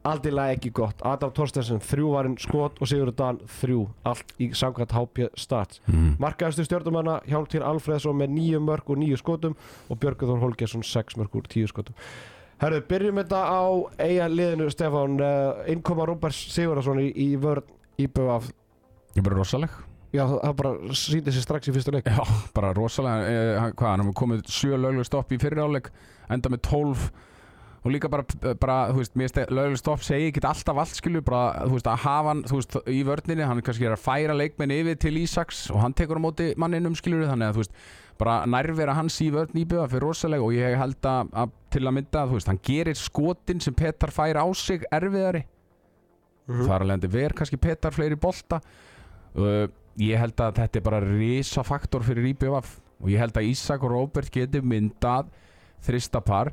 aldilega ekki gott. Adam Torstensen þrjú varinn skot og Sigurður Dan þrjú. Allt í samkvæmt HP Stats. Mm. Markaðistu stjórnumanna Hjálmtýr Alfreðsson með nýju mörg og nýju skotum og Björgur Þór Holgersson sex mörg úr tíu skotum. Herru, byrjum þetta á eiga liðinu Stefán, uh, innkoma Róbert Sigurðarsson í, í vörn IBF ég er bara rosaleg. Já, það bara síndi sér strax í fyrsta leik. Já, bara rosalega, eh, hvað, hann hefur komið sjö lögleg stopp í fyriráleik, enda með 12 og líka bara, bara þú veist, mér veist, lögleg stopp segi ekki alltaf allt skilur, bara, þú veist, að hafa hann, þú veist, í vörninni, hann kannski er að færa leikmenn yfir til Ísaks og hann tekur á móti manninum skilur, þannig að, þú veist, bara nærvera hans í vörn íbjöða fyrir rosalega og ég held að, að til að mynda, þú veist, hann gerir skotin sem Petar fær á sig erfiðari. Mhm. þar alveg ver kannski Petar fleiri bolta. Uh, ég held að þetta er bara risa faktor fyrir IBF og ég held að Ísak og Róbert geti myndað þrista par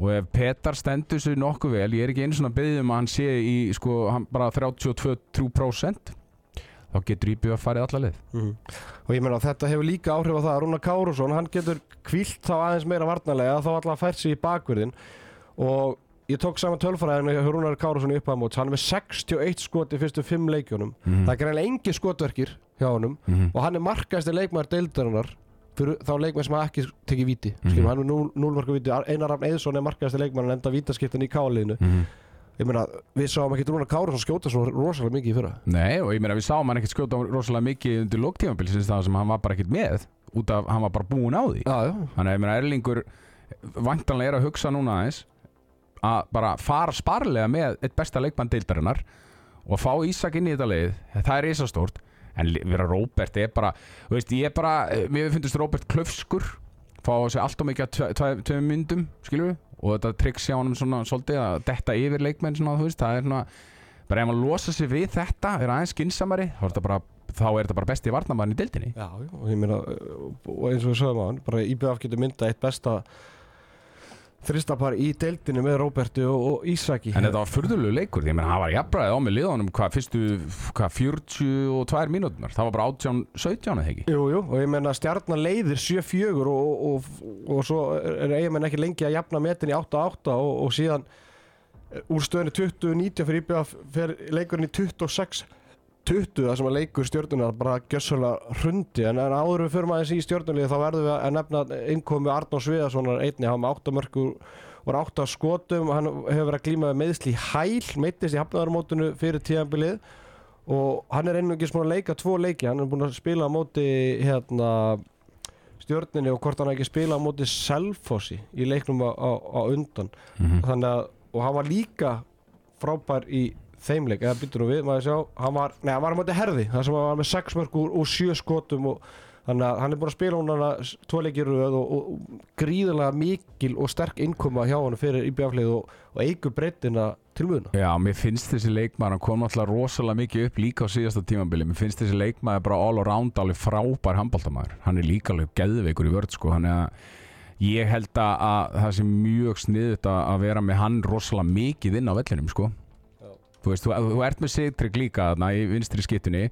og ef Petar stendur sér nokkuð vel ég er ekki einu svona beðið um að hann sé í sko, hann bara 32-3% þá getur IBF farið alla leið Mhm. Og ég meina að þetta hefur líka áhrif á það að Rúnar Kárusson, hann getur kvilt þá aðeins meira varnarlega þá allavega fært sig í bakverðin og ég tók saman tölfræðinu hjá Rúnar Kárusson í upphæðamóts, hann er með 61 skot í fyrstu 5 leikjunum, Mhm. það er greinlega engi skotverkir hjá honum Mhm. og hann er markaðasti leikmaður deildarinnar fyrir þá leikmaður sem hafa ekki tekið víti mm Mhm. hann er með 0 marka víti, Einar Rafn Eðsson er markaðasti leikmaður en enda vítaskiptin í káliðinu Mhm. ég meina, við sáum ekki Rúnar Kárusson skjóta svo rosalega mikið í fyrra. Nei og ég meina við sáum hann ekkert skjóta rosalega mikið undir lóktímabilsins það sem hann var bara ekkert með út af hann var bara búinn á því. Já, Þannig að ég meina Erlingur vantanlega er að hugsa núna aðeins að bara fara sparlega með eitt besta leikmann deildarinnar og fá Ísak inn í þetta leið það er risastórt en vera Róbert er bara þú veist ég er bara, eh, mér finnst Róbert klöfskur fá sig allt og mikið af tve- tveim myndum við? Og þetta tricks hjá honum svona svolítið að detta yfir leikmenn svona veist það er svona bara ef maður losa sig við þetta er aðeins skinsamari þá er þetta bara bara besti varnamæðin í deildinni. Já, já, og meina, uh, og eins og við sögum á hann, bara IBF getur myndað eitt besta þristapar í deildinu með Róberti og, og Ísaki. En þetta var furðulegu leikur, því að það var jafnbræðið á með liðanum hvað fyrstu, hvað 42 mínútunar, það var bara 18-17 eða ekki? Jú, jú, og ég meina stjarnan leiðir 7-4 og, og, og, svo er eigamenn ekki lengi að jafna metin í 8-8 og, og síðan eh, úr stöðinu 20-19 fyrir IBF fyrir leikurinn í 26 20 það sem að leikur stjórnunar bara gjössalega hrundi. En, en áður við fyrir maður í stjórnulegi þá verðum við að nefna innkomi Arnór Sviðarssonar einni, hann með 8 mörgur og 8 skotum, hann hefur verið að glíma með meðsli hæl, meittist í hafnaðarmótinu fyrir tíðanbilið og hann er einungis búin að leika tvo leiki. Hann er búin að spila á móti hérna stjórninni og hvort hann ekki spila á móti Selfossi í leiknum á, á, á undan. Mm þannig að, og hann var líka frábær í þeimleik, eða byttur nú við, maður sjá hann var, nei, hann var á móti herði, það sem hann var með 6 mörg úr, úr 7 skotum og þannig að hann er búin að spila hún hana tvo leikir í röð og, og, og gríðarlega mikil og sterk innkoma hjá hann fyrir IBF-lið og, og eigur breytina til muna. Já, mér finnst þessi leikmaður, hann kom alltaf rosalega mikið upp líka á síðasta tímambili mér finnst þessi leikmaður bara all around alveg frábær handbóltamæður, hann er líka alveg geðveikur í vörð sko, hann er að ég held að, að það sé mjög sniðut að vera með hann rosalega mikið inn á vellinum sko. Þú veist, þú, þú ert með sigtrygg líka þarna í vinstri skittunni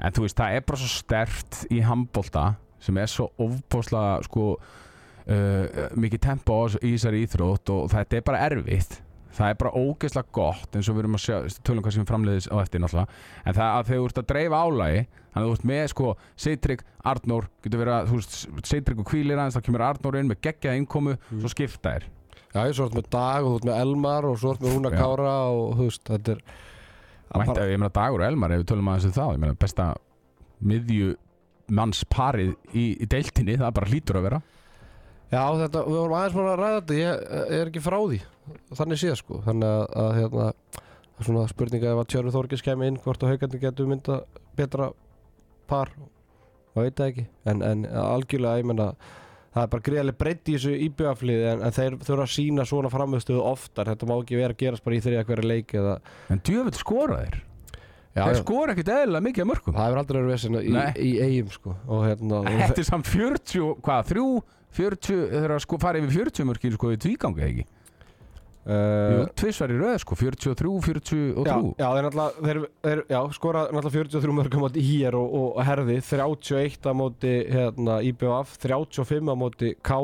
en þú veist, það er bara svo stert í handbólta sem er svo ofbóðslega sko uh, mikið tempo í þessari íþrótt og þetta er bara erfitt. Það er bara ógeðslega gott eins og við erum að sjá, tölum hvað sem framleiðis á eftir náttúrulega, en það að þú ert að dreifa álægi þannig að þú ert með sko Seitrygg, Arnór, getur verið að þú veist, Seitrygg og kvílir aðeins, þá kemur Arnór inn með geggjaða innkomu, svo skipta þér Já, ég svo ert með Dag og þú ert með Elmar og svo ert með Rúna. Kára og þú veist, þetta er að Vænt, bara- ég meina Dagur og Elmar ef við tölum aðeins um það, ég meina besta miðju manns parið í, í deiltinni, það bara hlýtur að vera. Já, þetta, við vorum aðeins búin að ræða þetta, ég, ég er ekki frá því, þannig séð sko, þannig að, að hérna, svona spurninga ef að Tjörfi Þorgis kemur inn, hvort að haugandi getur mynda betra par, og veit það ekki, en, en algjörlega, ég menna, það er bara greiðlega breytt í þessu íbjöðaflið, en, en þeir þurfa að sína svona framöðstöðu oftar, þetta má ekki vera að gerast bara í þriða hverja leik eða, en djöfell skora þeir, já, þeir skora ekkit eðlilega mikið af mörgum það hefur aldrei verið vesina í, Nei. í eigum sko, og hérna, Þetta er samt 40, hvað, 3 40, þeir að sko fara yfir 40 mörkin sko í tvígangi ekki uh, tvisvar í röð sko, 43, 43 Já, já, þeir náttúrulega, þeir, þeir, já, skora náttúrulega 43 mörgum á móti IR og, og, herði, 31 á móti hérna, IBF, 35 á móti KA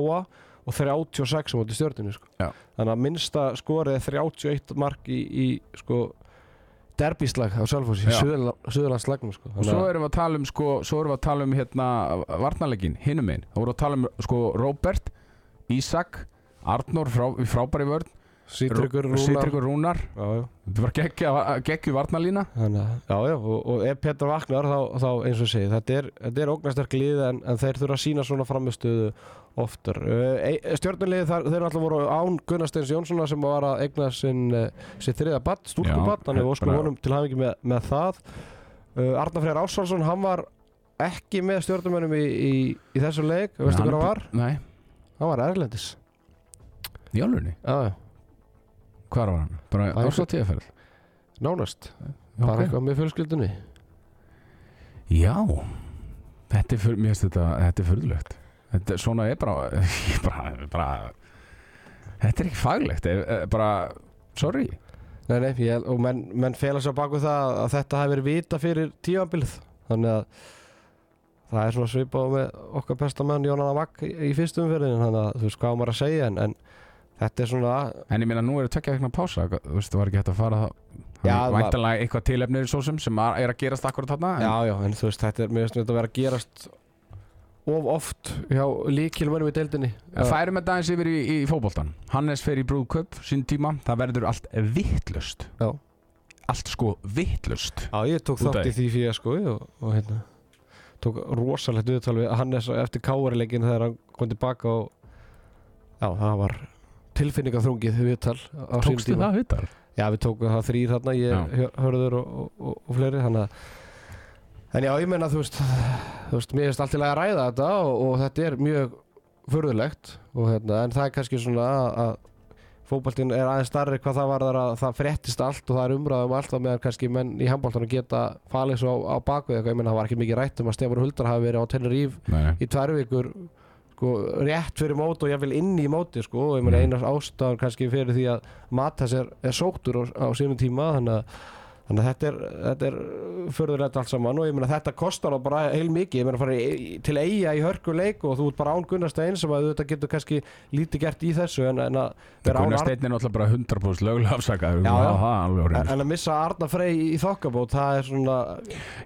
og 36 á móti stjórninu, sko. Já. Þannig að minnsta skorið er 31 mark í, í sko, derbíslag á Selfossi, Já. Suðurlandslagnum, sko. og svo erum við að tala um sko, svo erum við að tala um hérna varnarleikin, hinum einn, þá vorum við að tala um sko Robert, Ísak Arnór frá, frábæri vörn Sýtryggur Rúnar. Sýtryggur Rúnar. Þetta var geggja, geggju varnarlína Þannig að, já, já, og, og ef Petur vaknar þá, þá eins og segi, þetta er, þetta er ógnastark lið en, en þeir þurfa að sína svona framistöðu oftar. Uh, Stjórnulegið þar, þeir alltaf voru án Gunnar Steins Jónssona sem var að eigna sinn, uh, sinn þriða batt, stúlkubatt, Já, þannig við óskum honum til hafingi með, með það. Uh, Arnar Freyr Ásvaldsson, hann var ekki með stjórnumönnum í, í, í þessu leik, veistu hvað hann var? Nei, Hann var Erlendis. í alvegni, Já, já, hvað var hann? Bara Æ, árs á tíðaferð nánast. Bara eitthvað með fjölskyldunni. Já, þetta er, fyr, mér finnst þetta, þetta er þetta, Svona er bara, bara, bara Þetta er ekki faglegt bara, sorry. Nei, nei, ég, og menn, menn fela sér baku það að þetta hafi verið vita fyrir tímabilið. Þannig að það er svona svipað með okkar besta mann Jónan Amag í, í fyrstum umferðinu þannig að þú veist hvað maður að segja en, en þetta er svona En ég meina nú er það tvekja vegna pása Þú veist, það var ekki hægt að fara það Já, það- Væntanlega eitthvað tilefnir svo sem sem er að gerast akkurat þarna en- já, já, en þú veist þetta er finnst þetta að vera að gerast of oft. Hjá líkilmönnum í deildinni. En færum þetta aðeins yfir í, í fótboltan Hannes fer í brúðköp sín tíma. Það verður allt vittlust Já. Allt sko vittlust Já, ég tók þátt í því. fyrir sko og, og hérna tók rosalegt viðtal við Hannes eftir káarileikin þegar hann kom tilbaka og já, það var tilfinningaþrungið viðtal Tókstu það vittar? Já, við tókum það þrýr þarna, ég, Já. Hörður og, og, og, fleiri, að En já, ég meina, þú veist, þú veist, mér finnst allt í lagi að ræða þetta og, og þetta er mjög furðulegt og hérna, en það er kannski svona að, fótboltinn er aðeins starri hvað það varðar að það fréttist allt og það er umræðum allt á meðan kannski menn í handbóltanum geta falið svo á, á bakvið eitthvað, ég meina, það var ekki mikið rætt um að Stefán Huldar hafi verið á Tenerife Nei, í tvær vikur sko, rétt fyrir mót og vil inn í móti sko, og ég meina Mm. einar ástæðan kannski fyrir því að Matas er, er sóttur á, á sínum tíma þannig að, þannig að þetta er, þetta er förðurlega allt saman. Og ég meina þetta kostar bara heil mikið, ég meina fara til eiga í hörku leik og þú ert bara án Gunnarstein sem að þetta getur kannski lítið gert í þessu en, en að vera án Gunnar Ar- Steinn er náttúrulega bara 100% lögulega afsakað en, en að missa Arna Frey í, þokkabót það er svona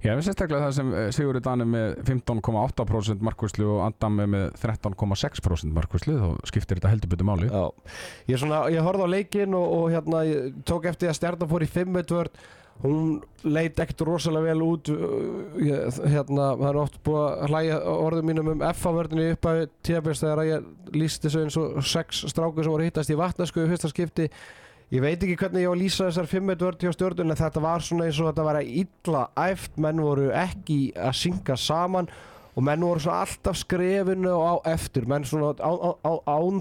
Já, við sérstaklega það sem eh, Sigurður Dan er með 15,8% markværslu og Adam er með 13,6% markværslu þá skiptir þetta heldur betur máli. Já, ég, svona, ég horfði á leikinn og, og hérna, tók eftir að Stjarnan fór í 5 vörd hún leit ekkert rosalega vel út uh, hérna, það er oft búið að hlæja orðum mínum um F-vördinu upp að tíðabils þegar ég lísti þessu eins og sex strákur sem voru að hittast í vatnasku í fyrsta skipti. Ég veit ekki hvernig ég á að lýsa þessar 5-1 vörð hjá stjórnun en þetta var svona eins og þetta var illa æft, menn voru ekki að synga saman og menn voru svona alltaf skrefinu á eftir, menn svona án,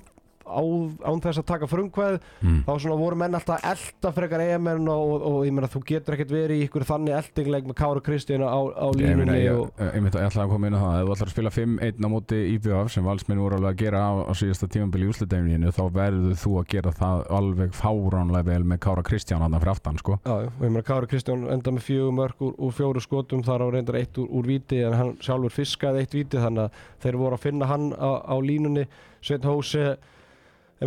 á, án þess að taka frumkvæð, mm. þá svona voru menn alltaf elda frekar EM-en og, og, og ég meina þú getur ekkert verið í ykkur þannig eldingleik með Káru Kristína á, á línunni ég, myndi, ætla að koma inn á það ef þú ætlar að spila 5-1 á móti IBF sem valsmenn voru alveg að gera á, á síðasta tímambili í úslitaðinni þá verður þú að gera það alveg fáránlega vel með Kára Kristján hann fyrir aftan sko. Já, og ég meina Kári Kristján enda með fjögur mörg úr, úr fjóru skotum þar á reyndar eitt úr, úr víti en hann sjálfur fiskaði eitt víti þannig að þeir voru að finna hann á, á línunni Sveinn Hósi er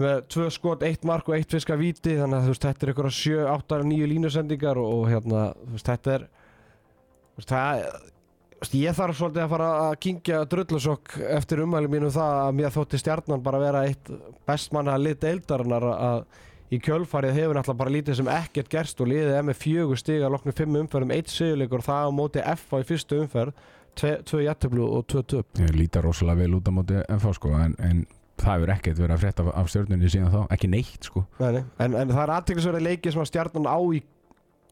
með tvö skot, eitt mark og eitt fiska víti þannig að þú veist, þetta er einhverja sjö, áttar, nýju línusendingar og, og hérna, þú veist, þetta er þú veist, það ég þarf svolítið að fara að kingja drullusokk eftir umhælum mínum það að mér þótti stjarnan bara vera eitt bestmanna lit deildarinnar að í kjölfarið hefur náttúrulega bara lítið sem ekkert gerst og liðið er með fjögur stig að loknu fimm umferðum, eitt sigurleikur og það á móti F á í fyrstu umferð tvö jættöflu og tvö töp. Ég líta rosalega vel út á móti FH sko, en, en það hefur ekkert verið að frétta af, stjórnunni síðan þá, ekki neitt sko. Nei, nei. En, en það er aðteklisverið leikið sem að stjarnan á í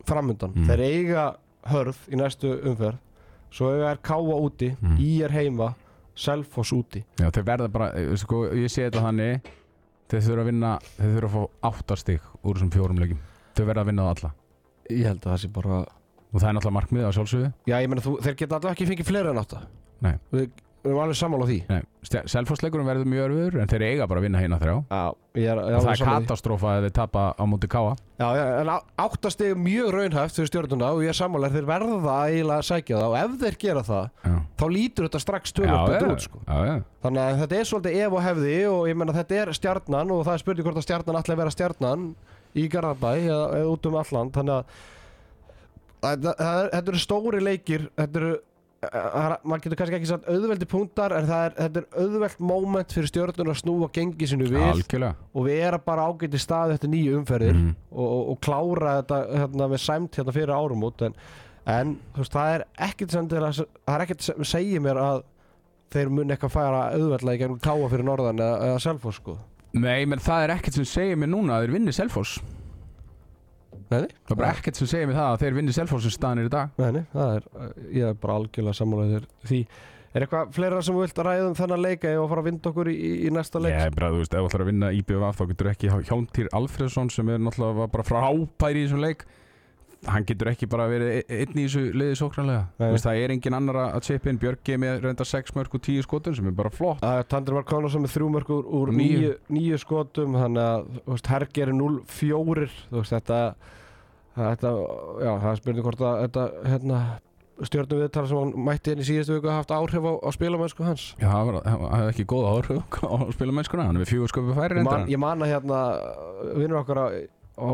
framundan Mm. þeir eiga hörð í næstu umferð svo eiga er káa úti Mm. í er heima Selfoss úti Já, þeir verða bara, eh, sko, ég sé þetta þannig þeir þurfa að vinna, þeir þurfa að fá áttastig úr þessum fjórum leikjum þeir verða að vinna það alla ég held að það sé bara og það er náttúrulega markmið á sjálfsögðu já ég meina þú, þeir geta allavega ekki fengið fleira en átta Nei. Við erum alveg sammála á því. Selfossleikurum verður mjög örfur en þeir eiga bara að vinna hérna þrjá. Já, ég er, ég og það er katastrófa ef þeir tapa á móti káa Já, já, en á- áttastig er mjög raunhæft fyrir stjórnuna og ég er sammála þeir verða eiginlega að sækja það og ef þeir gera það þá lítur þetta strax tölvöld betur út sko. Þannig að þetta er svolítið ef og hefði og ég menna þetta er stjarnan og það er spurning hvort að stjarnan ætla að vera stjarnan í Garðabæ eða, eða út um að þetta eru stóri leikir þetta eru er- maður getur kannski ekki sagt auðveldi punktar en er, þetta er auðveld moment fyrir stjórnuna að snúa gengi sinu við algjörlega. og við erum bara ágæti stað eftir nýju umferðir Mhm. og, og, og klára þetta hérna, með sæmt hérna fyrir árumót en, en þú veist, það er ekkert sem, það er ekkert sem segir mér að þeir muni eitthvað færa auðveldlega í gegnum káa fyrir norðan eða, eða selfos sko. Nei, menn það er ekkert sem segir mér núna að þeir vinni Selfoss Nei, það er bara ekkert sem segir mér það að þeir vinni Selfoss sem staðan er í dag. Nei, nei, það er, ég er bara algjörlega sammálaður því. Er eitthvað fleira sem þú vilt að ræða um þennan leika eða að fara að vinda okkur í, í, næsta leik? Er bara, þú veist, ef þú ætlar að vinna IBF þá getur ekki Hjántýr Alfredsson sem er náttúrulega var bara frábær í þessum leik hann getur ekki bara verið e- einn í þessu liði veist, það er engin annar að chip in. Björki með reynda 6 mörg og 10 skotun sem er bara flott. Uh, Tandri var Kónarsson með þrjú mörg úr, úr Níu. níu, níu skotum þannig að Hergi er 0-4 þú veist þetta þetta, já, það er spurning hvort að þetta hérna, stjórnum viðtala sem hann mætti inn í síðustu viku haft áhrif á, á spilamennsku hans. Já, það það hafði ekki góð áhrif á spilamennskuna hann er við fjögur sköpu færi ég man, reyndar ég man hérna vinnur okkar á, á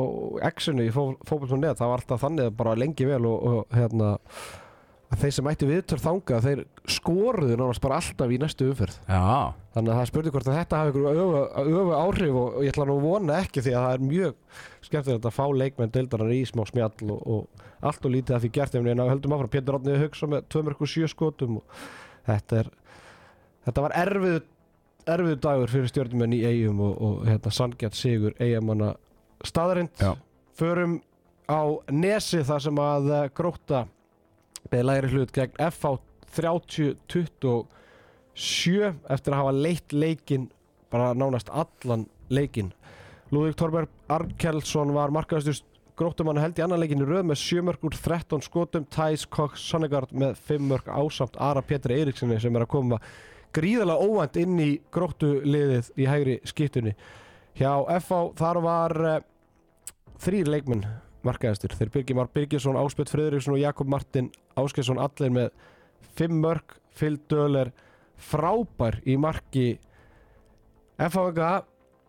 X-inu í fókbaltum.net það var alltaf þannig bara lengi vel og, og hérna að þeir sem mætti viðtöl þanga þeir skoruðu nánast bara alltaf í næstu umferð Já, Þannig að það spurning hvort að þetta hafi ykkur öfu, áhrif og, og ég ætla nú að vona ekki því að það er mjög skemmtilegt að fá leikmenn deildarar í smá smjall og, og allt og lítið að því gert ef neina höldum áfram. Pétur Átnið hugsa með 2.7 skotum og þetta er þetta var erfið erfið dagur fyrir stjórnumenn í eigum og, og hérna sangjart sigur eigamanna staðarind. Förum á nesi þar sem að eh, gróta með læri hlut gegn FH 30-27 eftir að hafa leitt leikinn bara nánast allan leikinn. Lúðvík Torberg Arnkelsson var markaðastur gróttumann held í annan leikinn í röð með 7 mörg úr 13 skotum. Thijs Cox Sonnegard með 5 mörg ásamt Ara Pétur Eiríkssoni sem er að koma gríðarlega óvænt inn í gróttuliðið í hægri skiptunni hjá FH þar var uh, þrýr leikmenn markaðastur þeir Birgir Már Birgisson, Áspjöld Friðriksson og Jakob Martin Áskesson allir með 5 mörg Phil Döler frábær í marki FHG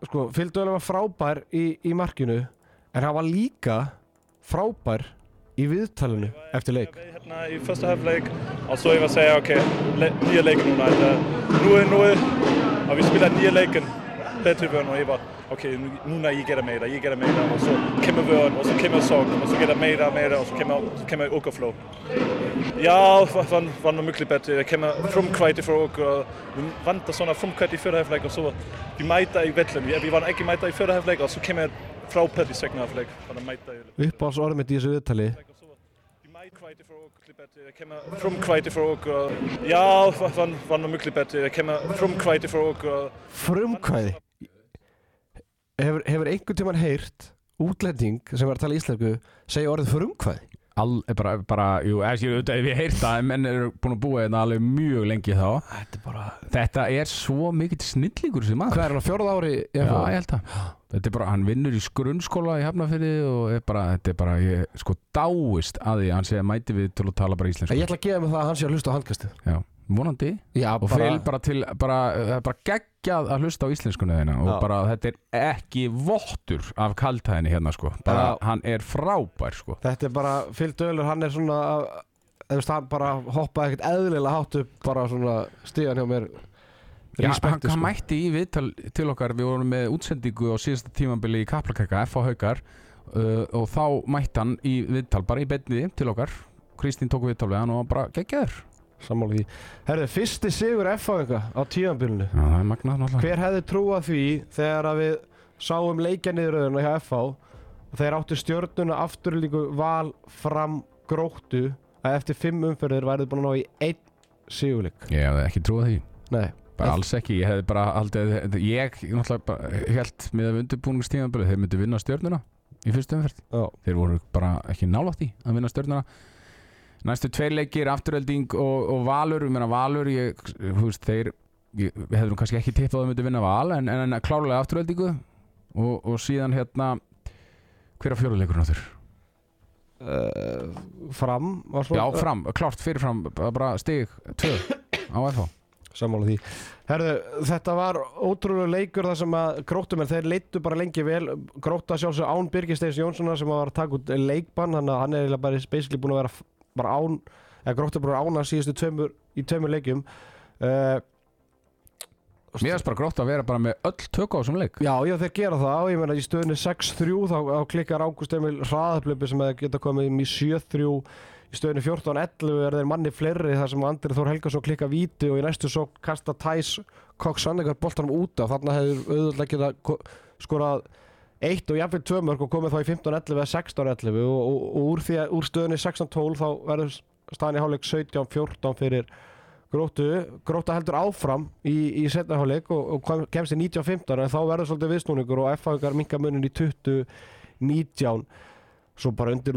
sko, Phil Döler var frábær í, í markinu en hann var líka frábær í viðtalinu eftir leik. Hérna í första halvlek och så jag vill säga okej, okay, nya leken nu. Att, nu är nu har vi spelat nya leken bättre för och jag bara okej, okay, nu när jag ger mer, jag ger mer och så kommer vi och så kommer sak och så ger det mer, mer och så kommer så kommer åka flow. Ja, var var nog mycket bättre. Det kommer frumkvite för och vi vantar såna frumkvite i förra halvlek och så vi mäta i Vettlen. Vi var inte mäta i förra halvlek och så kommer frábært í segna mæta í uppáhalds orðið mitt í þessu viðtali Die meid kwijt voor ook Klibette. Ik heb me from kwijt voor ook. Uh, ja, van hefur, hefur einhvern tímann heyrt útlending sem var að tala íslensku segja orðið frumkvæði All, bara, bara, jú, ef ég, ef ég heyrt það en menn eru búin að búa þetta alveg mjög lengi þá. Þetta er bara Þetta er svo mikill snillingur sem maður. Hvað er hann á fjórða ári Já, ég held það. Þetta er bara, hann vinnur í grunnskóla í Hafnafyrði og er bara, þetta er bara, ég sko dáist að því að hann segja mæti við til að tala bara íslensku. Ég ætla að gefa mig það að hann sé að hlusta á handkastið. Já, vonandi já, og fel bara til, bara, er bara geggjað að hlusta á íslenskuna þeina og Já. bara þetta er ekki vottur af kaltæðinni hérna sko bara, Já. hann er frábær sko þetta er bara Phil Döler hann er svona eða veist, hann bara hoppaði ekkert eðlilega hátt upp bara svona stíðan hjá mér Já, hann, hann sko. mætti í viðtal til okkar við vorum með útsendingu á síðasta tímambili í Kaplakaka, F.A. Haukar uh, og þá mætti hann í viðtal bara í betni til okkar Kristín tók viðtal við hann og bara geggjaður sammála því. Herðu, fyrsti sigur FH á tíðanbylunu Já, það er magnað náttúrulega. Hver hefði trúað því þegar að við sáum leikjaniðröðuna hjá FH og þeir áttu stjörnuna afturlíku val fram gróttu að eftir fimm umferðir værið búin að ná í einn sigurleik. Ég hefði ekki trúið því. Nei, bara alls ekki, ég hefði bara haldið ég náttúrulega bara held með að undirbúningstímambili, þeir myndu vinna stjörnuna í fyrstu umferð, já, þeir voru bara ekki nálátt í að vinna stjörnuna næstu tveir leikir, afturölding og, og Valur, ég meina Valur ég, þú veist, þeir við hefðum kannski ekki tippað að þeir myndu vinna Val en, en, klárlega afturöldingu og, og síðan hérna hver að fjóruleikurinn áttur? uh, fram Já, fram, klárt fyrirfram bara stig 2 á FH sammála því. Herðu, þetta var ótrúlega leikur þar sem að gróttum en þeir leittu bara lengi vel. Grótta sjálfsög án Birgisteins Jónssonar sem var að taka út leikbann þannig að hann er eiginlega bara basically búin að vera bara án eða gróttu búin að ána síðustu tveimur, í tveimur leikjum. Uh, Mér finnst bara grótt að vera bara með öll tök á þessum leik. Já, já, þeir gera það. Og ég meina í stöðunni 6-3 þá, þá klikkar Ágúst Emil hraðaplöpi sem geta komið um í 7-3 í stöðunni 14-11 er þeir manni fleiri þar sem Andri Þór Helgason klikka víti og í næstu svo kasta Tæs Kokk Sannleikar boltanum út af. Þarna hefur auðvitað ko- skorað eitt og jafnveg tvö mörg og komið þá í 15-11 eða 16-11 og, og, og úr, að- úr stöðunni 16-12 þá verður staðan í hálfleik 17-14 fyrir Gróttu, Grótta heldur áfram í, í setna hálfleik og, og kemst í 19-15 en þá verður svolítið viðsnúningur og F-fáingar minka munin í 20-19 svo bara undir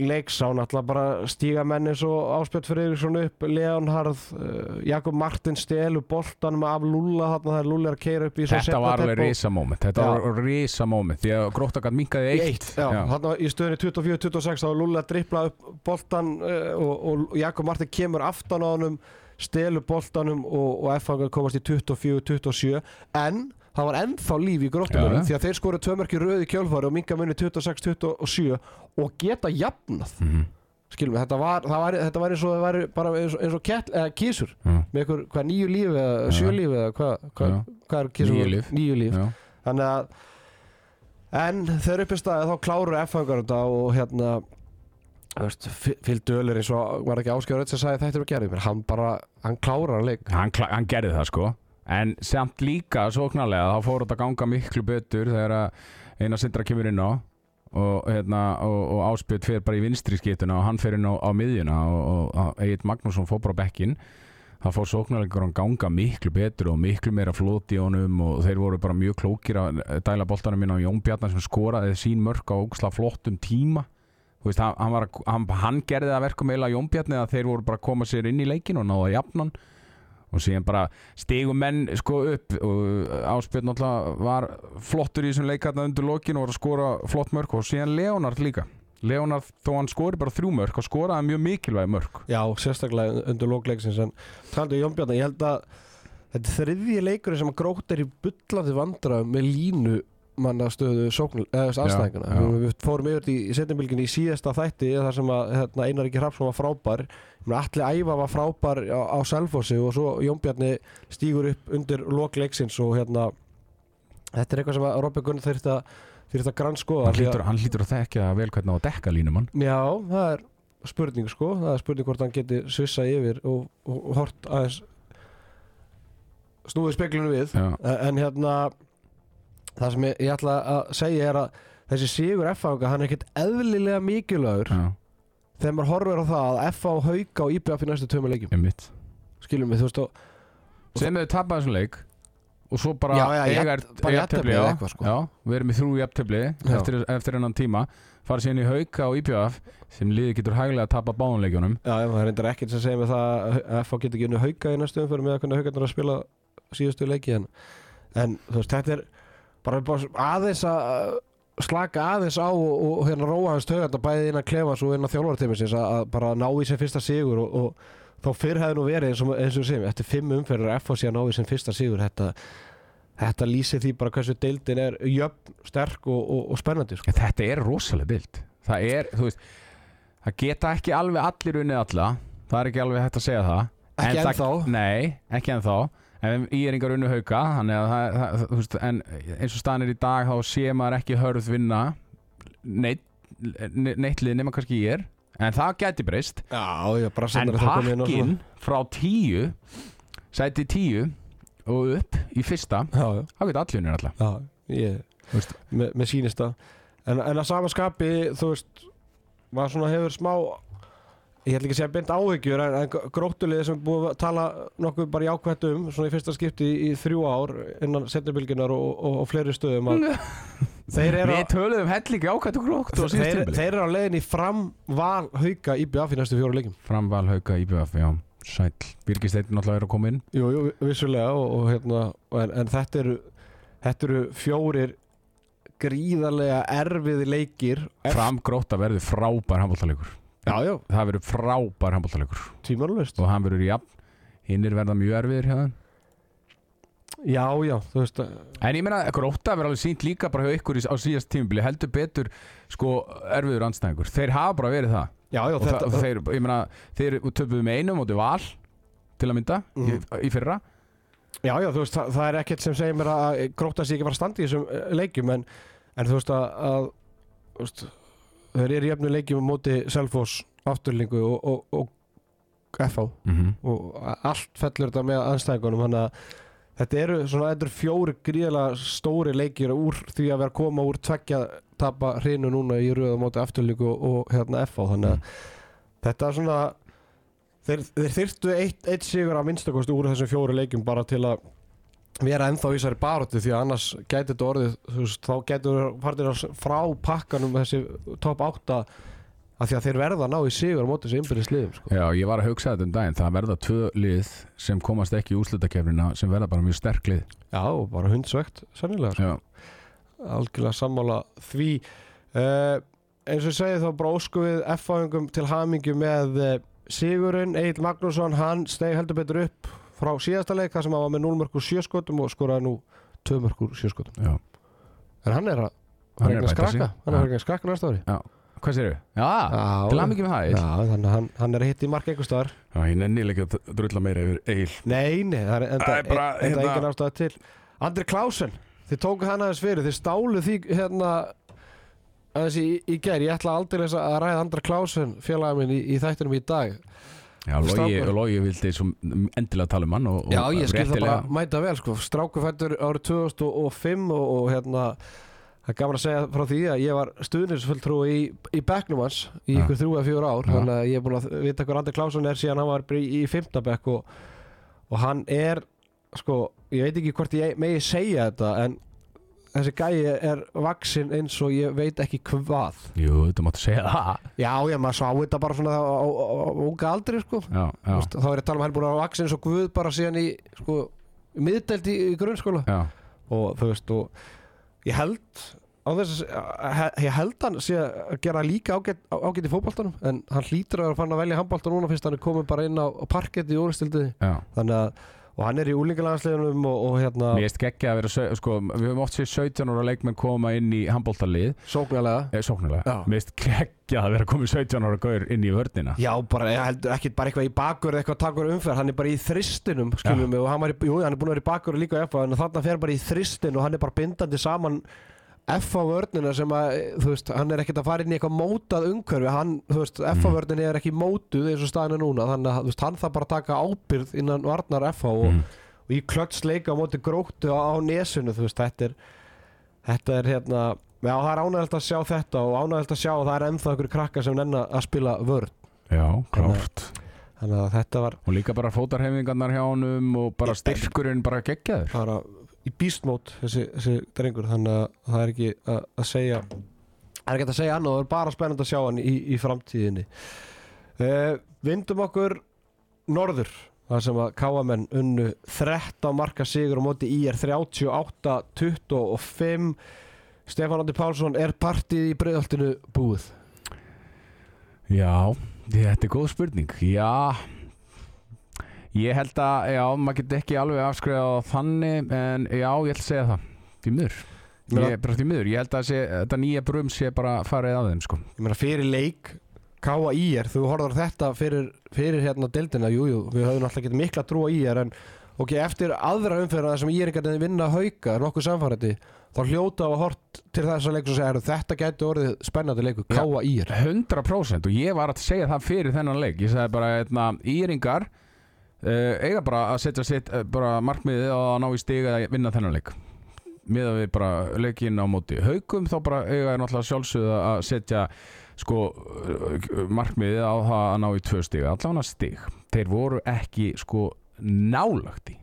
leiks á náttúrulega bara stíga menni svo Áspjöld Freyriksson upp Leonhard, uh, Jakob Martin stelu boltanum af Lúlla þarna þegar Lúlla er að keira upp í svo Þetta seinna var alveg tempó. risa moment Þetta Já. var risa moment Því að gróttakat minkaði eitt, eitt, já, þarna í stöðunni 24-26 þá var Lúlla að drippla upp boltan uh, og, og Jakob Martin kemur aftan á honum stelur boltanum og, og F-fangar komast í 24-27 en það var ennþá líf í já. því að þeir skoru tvö mörki röði kjölfari og minga munni 26-27 og geta jafnað Mhm. skilum við, þetta var, var, þetta var eins og, var eins og, eins og kett, eða, kísur Já. með ykkur, hvað, nýju líf eða sjö líf eða hvað hva, hva er kísur? Níu líf. Níu líf. Þannig að en þegar upp í staði þá klárur F-fangar þetta og hérna Phil Döler eins og var ekki áskjáður sem sagði þetta er að gera hann bara, hann klárar hann leik hann, hann gerði það sko En samt líka svo knarlega Þá fór þetta að ganga miklu betur Þegar eina sindra kemur inn á Og, hérna, og, og áspjöld fyrir bara í vinstri skiptuna og hann fyrir inn á, á miðjuna og, og, Egil Magnússon fór bara bekkin það fór sóknarleikur að ganga miklu betur og miklu meira flót í honum og þeir voru bara mjög klókir að dæla boltanum inn á Jón Bjarnar sem skoraði sín mörk á ógslag flottum tíma. Veist, hann, hann, var, hann, hann gerði það verkum eiginlega Jón Bjarni að þeir voru bara að koma sér inn í leikin og náða jafnan og síðan bara stigum menn sko upp og Áspjörn náttúrulega var flottur í þessum leikarna undir lokin og var að skora flott mörk og síðan Leonard líka. Leonard þó hann skori bara þrjú mörk og skoraði mjög mikilvæg mörk. Já, sérstaklega undir lókleiksins en taldu Jón Bjarnar, ég held að þetta er þriðji leikurinn sem grótt er í bullandi vandra með línu manna stöðu sóknul, eða anstæðinguna já. við fórum yfir í, setjumbilginni í síðasta þætti þar sem að hérna, Einar Ríkir Hrafsson var frábær. Allir Æva var frábær á, á Selfossi og svo Jón Bjarni stígur upp undir lókleiksins og hérna þetta er eitthvað sem Robby Gunn þurft að að grannskoða hann hlýtur, hann að þekka vel hvernig á að dekka línumann Já, það er spurning sko. Það er spurning hvort hann geti svissa yfir og, og, og hort aðeins snúið speklinu við. Já. en hérna það sem ég, ég ætla að segja er að þessi sigur FH hann er ekkert eðlilega mikilvægur Já, þegar maður horfir á það að FH hauka og IBF í næstu tömu leikjum. Einmitt. Skiljum við, þú veist og Sem við tappaði þessum leik og svo bara Já, já, eiga- jafn- bara jafntefli, eða eitthvað, sko. Já, við erum í þrjú jafntefli Já. eftir, eftir hennan tíma. Fara síðan í hauka og IPF sem liði getur hæglega að tappa báðanleikjunum Já, já, það er reyndar ekkert sem segir mig það að FH getur ekki unni hauka í næstu umfyrir með að hvernig haukarnar að spila síðustu leiki en, en þú veist, þetta er bara, bara aðeins að slaka aðeins á og, og hérna róa hans taugarnar bæði innan klefans og innan þjálfartímisins að, að bara ná í sem fyrsta sigur og, og þá fyrr hefði nú verið eins og, eins og segjum, eftir fimm umferðir að FH sé að ná í sem fyrsta sigur. Þetta, þetta lýsir því bara hversu deildin er jöfn, sterk og, og, og spennandi sko. Þetta er rosalega bild Það er, þú veist það geta ekki alveg allir unnið alla. Það er ekki alveg hægt að segja það. Ekki En það- ennþá. Nei, ekki ennþá en í er yngar unnu hauka en eins og staðan er í dag þá sé maður ekki hörð vinna neitt, neitt lið nema kannski ég er. En það gæti breyst. En pakkin frá tíu sæti tíu og upp í fyrsta Já, já. þá geta alla. Já, ég, með, með sýnist það. En, en að sama skapi, þú veist maður svona hefur smá ég ætla ekki að segja beint áhyggjur en, en gróttulegið sem er búið að tala nokkuð bara jákvætt um, svona í fyrsta skipti í, í þrjú ár innan setjabilginar og, og, og fleiri stöðum að þeir eru Við töluðum hellingi ákvæmt og grótt og þeir, þeir eru á leiðin í fram val hauka í BF í næstu fjóru leikum Framval hauka IBF, já, sæl Birgir Steinn náttúrulega er að koma inn. Jú, jú, vissulega og, og hérna, en, en þetta eru þetta eru fjórir gríðarlega erfiði leikir. Fram gróta verður frábær handbóltalegur Já, já, Það verður frábær handbóltalegur og hann verður jafn. Hinnir verða mjög erfiðir hjá þeim. Já, já, þú veist að En ég meina, gróta verður alveg sínt líka bara hjá ykkur á síðast tímubili heldur betur sko erfiður anstæðingur Þeir hafa bara verið það. Já, já, og þetta það, þeir, ég meina, þeir töpuðu með einu móti val til að mynda í, í fyrra. Já, já, þú veist, það, það er ekkert sem segir mér að gróta sig ekki fara að standa í þessum eh, leikjum en, en þú veist að, að þú veist, þeir eru í efnu leikjum á móti Selfoss, afturlingu og, og, og FH mm -hmm. og allt fellur þetta með anstæðingunum þannig að þetta eru eru fjóri gríðlega stóri leikir úr því að vera koma úr tveggja tapa hrinu núna í röða móti afturlingu og, og hérna FH þannig að þetta er svona þeir, þeir þyrftu eitt, eitt sigur að minnstakosti úr þessum fjóri leikjum bara til að vera ennþá í þessari baróttu því að annars gæti þetta orðið þú veist, þá gæti farið frá pakkanum þessi top 8 af því að þeir verða að ná í sigur á móti þessi innbyrðis liðum sko. Já, ég var að hugsa þetta um daginn. Það verða tvö lið sem komast ekki í úslutakefnina sem verða bara mjög sterk lið. Já, bara hundsvegt sannilega sko. Algjörlega sammála því. Uh, eins og ég segi þá bara ósku við F-fáingum til hamingju með uh, Sigurinn, Egil Magnússon hann steg heldur betur upp frá síðasta leik þar sem hann var með 0 mörgur sjöskotum og skoraði nú 2 mörgur sjöskotum já. En hann er að Hann er að skrakka. hann er Já. að skrakka næsta ári. Hvað séru? Já, til að mikið með það Já, þannig að hann, er að hitta í mark einhver staðar. Já, ég nenni ekki að drulla meira yfir Egil. Nei, nei, það er enda, bara, enda hérna- til. Andri Klausen, þið tóku hann aðeins fyrir. Þið stálu því hérna aðeins í, í gær, ég ætla aldrei að ræða Andra Klausen félaga minn í, í þættinum í dag Já. Logi vildi endilega tala um hann og, Já, ég skil það bara mæta vel sko. Stráku fættur árið 2005 og, og hérna það er gaman að segja frá því að ég var stuðnisfulltrúi í, í bekknum hans í ykkur þrjú eða fjóra ár Já. þannig að ég er búin að vita hver Andri Klausen er síðan hann var í, í fymta bekk og, og hann er sko, ég veit ekki hvort ég megi segja þetta en þessi gæi er vaksin eins og ég veit ekki hvað. Jú, þú máttu segja það. Já, já, maður sá þetta bara svona á, unga aldri sko. Já, já, Þú veist, þá er ég að tala um að hann búin að vaksin eins og Guð bara síðan í sko, miðdelt í, í grunnskóla. Já. Og þú veist og ég held þess að ég held hann sé að gera líka ágætt, ágætt í fótboltanum en hann hlýtur að vera fann að velja handbolta núna fyrst hann er komið bara inn á, parkett í úrstildiði Já, þannig að og hann er í úlingalanslegunum og, og hérna mér erst geggja að vera sko, við höfum oft séð 17 ára leikmenn koma inn í handbóltalið sóknarlega. Eh, sóknulega, Já. mér erst geggja að vera komið 17 ára gaur inn í vörnina. Já, bara, ekki bara eitthvað í bakur eða eitthvað takur umferð, hann er bara í þristinum skiljum við og hann, var í, jú, hann er búin að vera í bakur líka í FA en þarna fer bara í þristin og hann er bara bindandi saman FA vörnina sem að, þú veist, hann er ekkert að fara inn í eitthvað mótað umhverfi, hann, þú veist, FA vörnina er ekki mótuð eins og staðinu núna. Þannig að, þú veist, hann þarf bara að taka ábyrð innan varnar FA og, Mhm. og í klötsleika á móti gróttu á, á nesunu, þú veist, þetta er þetta er hérna Já, það er ánægilegt að sjá þetta og ánægilegt að sjá að það er ennþá einhverju krakkar sem nenn að spila vörn. Já, klárt. þannig að þetta var Og líka bara fótarhefingarnar hjá honum og bara styrkurinn bara geggjaður. Bara í beastmót þessi, þessi drengur þannig að það er ekki að, að segja það er ekki að segja annað það er bara spennandi að sjá hann í, í framtíðinni. Uh, Vindum okkur norður þar sem að káamenn unnu 13 marka sigur á móti í er 38-25 Stefán Andi Pálsson er partíð í breyðaltinu búið? Já, þetta er góð spurning. Já Ég held að, já, maður getur ekki alveg afskriða þannig En já, ég ætla að segja það. Því miður. Ég Ég er bara því miður, ég held að sé, þetta nýja brum sé bara farið af þeim sko. ég meina fyrir leik Káa í er, þú horfður þetta fyrir, fyrir hérna deildina, jújú jú, við höfum alltaf getið mikla trú á í er en ok, eftir aðra umferðina sem í er ekki að vinna hauka, nokkuð samfærandi þá hljóta á að hort til þess að leikur sem segja, þetta gæti orðið spennandi leikur Já. Káa í er 100% og ég var að segja það fyrir þennan leik. Ég sagði bara, eitna, íringar uh, eiga bara að setja sitt bara markmiðið að ná í stiga að vinna þennan leik. Miða við bara leikin á móti haugum þá bara eiga er náttúrulega sjálfsögða að setja sko uh, markmiðið á það að ná í tvö stig allan að stig, þeir voru ekki sko nálagt í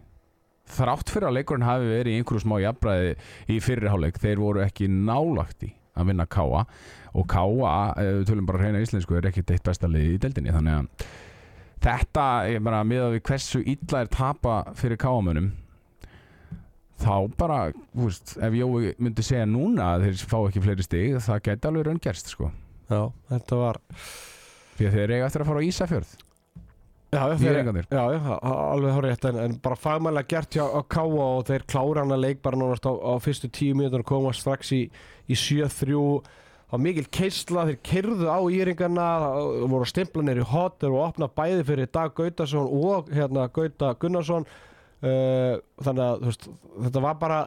þrátt fyrir að leikurinn hafi verið í einhverju smá jafnbræði í fyrirháleik þeir voru ekki nálagt í að vinna Káa og ef við tölum bara reyna íslensku er ekki eitt besta liði í deildinni þannig að þetta, ég bara miða við hversu illa er tapa fyrir Káamönum þá bara, þú veist, ef Jói myndi segja núna að þeir fá ekki fleiri stig það gæti alveg raungerst sko. Já, þetta var því að þeir eiga eftir að fara á Ísafjörð. Já, þeir, já, já, alveg þá rétt en, en bara fagmælega gert hjá Káa og þeir klára hann að leik bara nánast á, á fyrstu tíu mínútur og koma strax í, í 7-3 á mikil keisla, þeir kyrðu á íringarna, það voru stimplanir í hot, þeir voru að opna bæði fyrir Dag Gautason og hérna Gauta Gunnarsson. Uh, þannig að veist, þetta var bara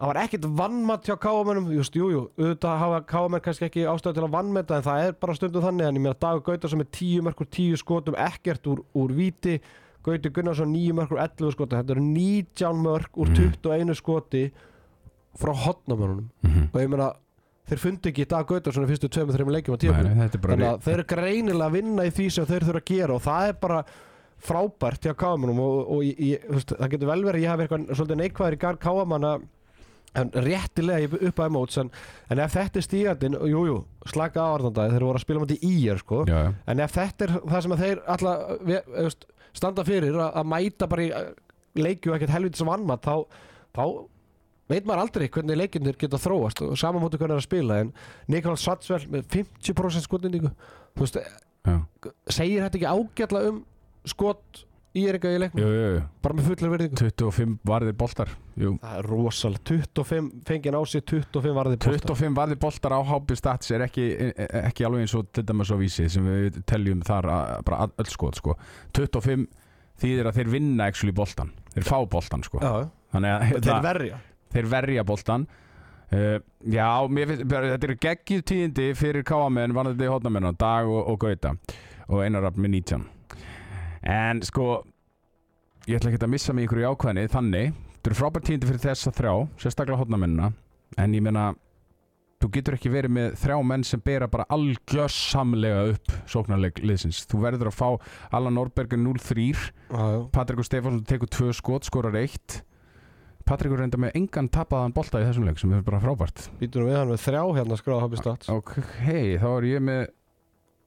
það var ekkert vannmatt hjá káamennum just, jú, jú, auðvitað hafa káamenn kannski ekki ástæðu til að vannmetta en það er bara stundum þannig. En ég meina Dagur Gautarsson með 10 mörgur 10 skotum ekkert úr, úr víti. Gauti Gunnarsson 9 mörgur 11 skotum þetta eru 19 mörg úr 21 skoti frá hotnamönunum mm og ég meina þeir fundi ekki Dag Gautarsson í fyrstu 2-3 leikjum á bara þannig að þeir eru greinilega að vinna í því sem þeir þurfa að gera og það er bara frábært hjá káamunum og, og ég, þú veist, það getur vel verið að ég hafi eitthvað svolítið neikvæður í garð káamanna en réttilega í- upp að móts en, en ef þetta er stígandinn, jújú jú, slaka áarðandagi, þeir voru að spila mútið í er sko. en ef þetta er það sem þeir alltaf standa fyrir að, að mæta bara í eh, leikju ekkert helvitis vannmatt þá, þá veit maður aldrei hvernig leikinnir geta þróast og saman móti hvernig er að spila en Nikolás Satsvel með 50% skotnindíku þú veist, já. segir þetta ekki ágætla um skot í er eitthvað í leiknum Jú, jú, jú. bara með fullar verðingu 25 varðir boltar Jú. það er rosalega 25 fengið á sig 25 varði 25 varðir boltar á hápi stats er ekki, ekki alveg eins og til dæmis á vísi sem við teljum þar að, bara að- öll skot sko. 25 þýðir að þeir vinna actually boltan þeir fá boltan sko. já, þannig að þeir það- verja þeir verja boltan uh, já, mér finnst þetta eru geggið tíðindi fyrir káamenn varðandi hótnamenn Dag og, og Gauta og Einar Rapp með 19 en sko ég ætla ekki að missa mig ykkur í ákvæðinni þannig, þetta eru frábært tíðindi fyrir þessa þrjá sérstaklega hótnamennina en ég meina, þú getur ekki verið með þrjá menn sem bera bara algjörsamlega upp sóknarleik liðsins, þú verður að fá Allan Norberger 0-3 já, já. Patrikur Stefánsson tekur tvö skot, skorar eitt Patrikur reynda með engan tapaðan bolta í þessum leik sem er bara frábært. Býtur við hann með þrjá hérna skráða hafði stats. Ok, hei, þá er ég með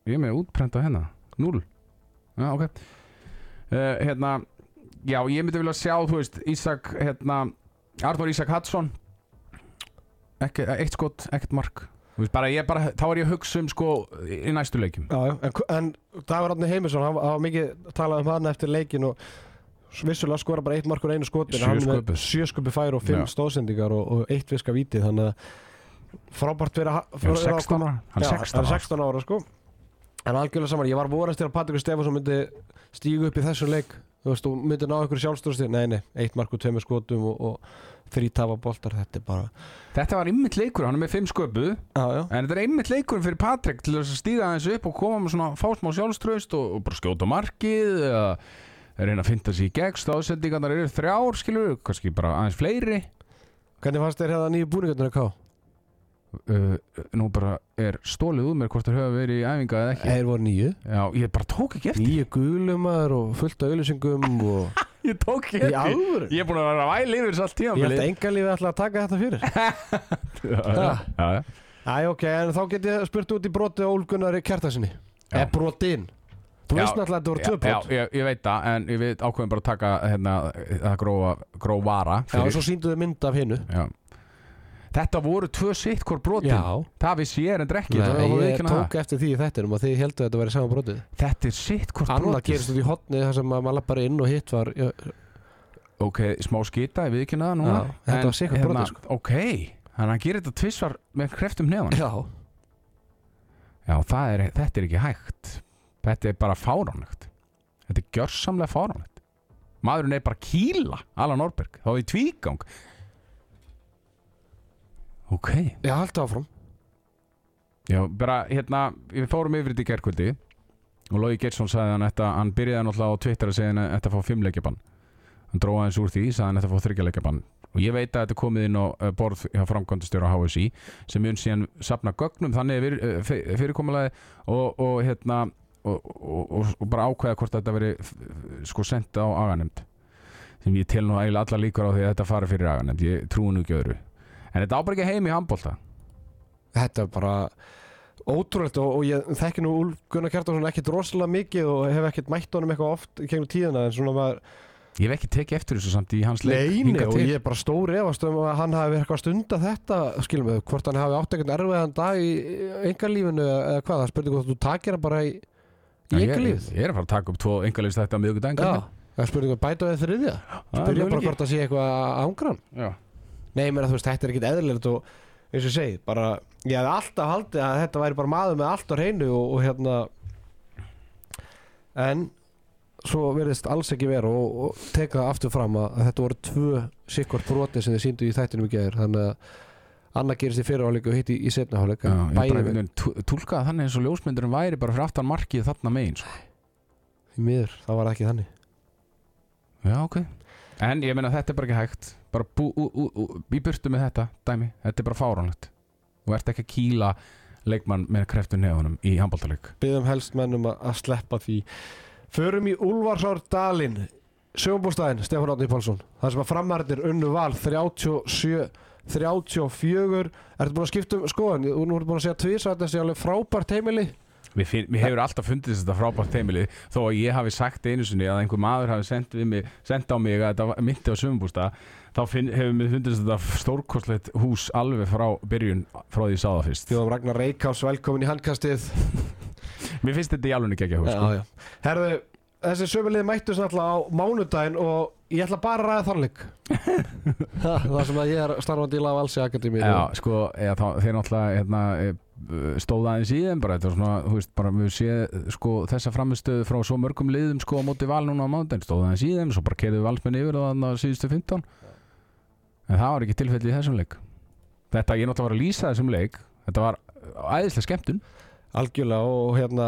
ég er með útprenta hérna. 0 já, ok. Uh, hérna, já, ég myndi vilja sjá þú veist, Ísak, hérna Arnór Ísak Hadsson ekki, eitt skot, ekkert mark. Bara, ég bara, þá er ég að hugsa um sko í næstu leikjum. Já, en, en Dagur Átni Heimisson, hann var mikið talað um hann eftir leikin og vissulega skora bara eitt markur einu skotin Sjö með sköpi fær og fimm stóðsendingar og, og eitt viska vítið þannig að frábært fyrir að hann er 16 ára. Hann er 16 hann er ára. 16 ára sko. En algjörlega saman, ég var vorast til að Patrikur Stefansson myndi stígu upp í þessu leik. Þú veist, og myndi ná einhverju sjálfstöðstíð nei, nei, eitt mark og tveimur skotum og, og þrý tafa boltar, þetta er bara þetta var ymmit leikur, hann er með 5 sköpu. Já, já, En þetta er einmitt leikurinn fyrir Patrik til að stíga aðeins upp og koma með svona fá smá sjálfströst og, og bara skjóta markið eða reyna að finna sig í gegn. Stóðsendingarnar eru þrjár skilur kannski bara aðeins fleiri. Hvernig fannst þér hérna nýju búningarnir að ká? uh, nú bara er stólið úr mér hvort það hefur verið í æfinga eða ekki. Þeir voru nýju. Já, ég bara tók ekki eftir. Nýju gulumar og fullt af auðlýsingum og Ég tók ekki í eftir. Ég er búin að vera að væla yfir þess allt Ég held tíma að enga lífið ætla að taka þetta fyrir. Já, já, já. Æ, ok, en þá get ég spurt út í brotið á Úlgunnari Kjartasinni Já. Brotin Þú Já, veist náttúrulega að þetta voru tvö Já, brot ég, ég veit það, en ég veit ákveðum bara að taka hérna, það grófa, grófara Já, og svo síndu þau mynd af hinnu Já. Þetta voru tvö sitt hvort brotin Það vissi ég er en drekki Nei, ég tók eftir því í þettinum og þið heldur að þetta væri saman brotið. Þetta er sitt hvort brotin gerist út í hotni þar sem að maður lappar inn og hitt var já, Ok, smá skita, ég við ekki það núna. Já, þetta En, var sikkert brotið, sko. Ok, þannig að hann gerir þetta tvissvar með kreftum nefn já. Já, það er, þetta er ekki hægt Þetta er bara fáránlegt. Þetta er gjörsamlega fáránlegt. Maðurinn er bara að kýla Alan Norberg, þá er í tvígang. Ok. Já, haldi áfram. Já, bara hérna, við fórum yfir þetta í gerkvöldi og Lógi Geirsson sagði hann þetta, hann byrjaði náttúrulega á Twitter að segja hann þetta fá fimmleikjabann hann dróði aðeins úr því, sagði hann þetta fá þryggjarleikjabann og ég veit að þetta komið inn á uh, borð hjá framkvæmdastjóra HSI sem mun síðan sapna gögnum þannig er vir- uh, fyr- fyrirkomulagi og, og hérna og, og, og, bara ákveða hvort þetta veri sko sendt á aganemnd sem ég tel nú eiginlega allar líkur á því að þetta fari fyrir aganemnd, ég trúi nú ekki öðru. En þetta á bara ekki heim í handbólta Þetta er bara ótrúlegt og, og ég þekki nú Úlf Gunnar Kjartarsson ekkert rosalega mikið og hef ekkert mætt honum eitthvað oft í gegnum tíðina en svona maður Ég hef ekki tekið eftir þessu samt í hans leik hingað og ég er bara stór efast um að hann hafi verið eitthvað stunda þetta skilum við, hvort hann hafi átt eitthvað erfiðan dag í engarlífinu eða hvað, það spurning hvort þú takir hann bara í, Í ég, engarlífið ég er að fara að taka upp tvo engalist þetta á miðvikudaginn Já, það er spurning að bæta við þriðja? Spyrja bara hvort það sé eitthvað ángrann Já. Nei, menn að þú veist, þetta er ekkit eðlilegt og eins og ég segi, bara ég hef alltaf haldið að þetta væri bara maður með allt á hreinu og, og hérna en svo verðist alls ekki vera og, og teka aftur fram að, að þetta voru tvö sikkort broti sem þið síndu í þættinum í geður þannig að annað gerist í fyrirháleik og hitt í, í setnaháleik túlkaði þannig eins og ljósmyndurum væri bara fyrir aftan markið þarna megin sko. í miður, það var ekki þannig. Já, ok. En ég meina þetta er bara ekki hægt. Bara bú, ú, ú, ú, í burtu með þetta dæmi, þetta er bara fáránlegt. Og ert ekki að kýla leikmann með kreftu nefunum í handbóltaleik byggðum helst mennum að, sleppa því. Förum í Úlfarsárdalinn sjónbústæðin, Stefán Átni Pálsson. Það sem að framhærtir unnu val 37 34 ertu búin að skipta um skoðan nú ertu búin að segja tvís að þetta sé alveg frábært heimili Mér, finn, mér hefur alltaf fundið þetta frábært heimili þó að ég hafi sagt einu sinni að einhver maður hafi sendt, mig, sendt á mig að þetta minnti á sömumbústa þá finn, hefur mér fundið þetta stórkostlegt hús alveg frá byrjun frá því ég sá það fyrst Þjóðum Ragnar Reykjás velkomin í handkastið Mér finnst þetta í alveg ekki hús sko. já, já. Herðu, þessi sömulið mættu sem alltaf á mánudaginn og ég ætla bara að ræða þannleik. Það sem að ég er starfandi í Lavalsi Akademi Já, sko, eða, þá, þeir náttúrulega hérna, e, stóða aðeins í þeim bara, þetta var svona, þú veist, bara við séð sko, þessa framistöðu frá svo mörgum liðum sko á móti val núna á mándaginn, stóða aðeins í þeim svo bara keirðu valsmenn yfir og þannig að síðustu 15 en það var ekki tilfelli í þessum leik. Þetta, ég náttúrulega var að lýsa þessum leik þetta var æðislega skemmtun. Algjörlega og hérna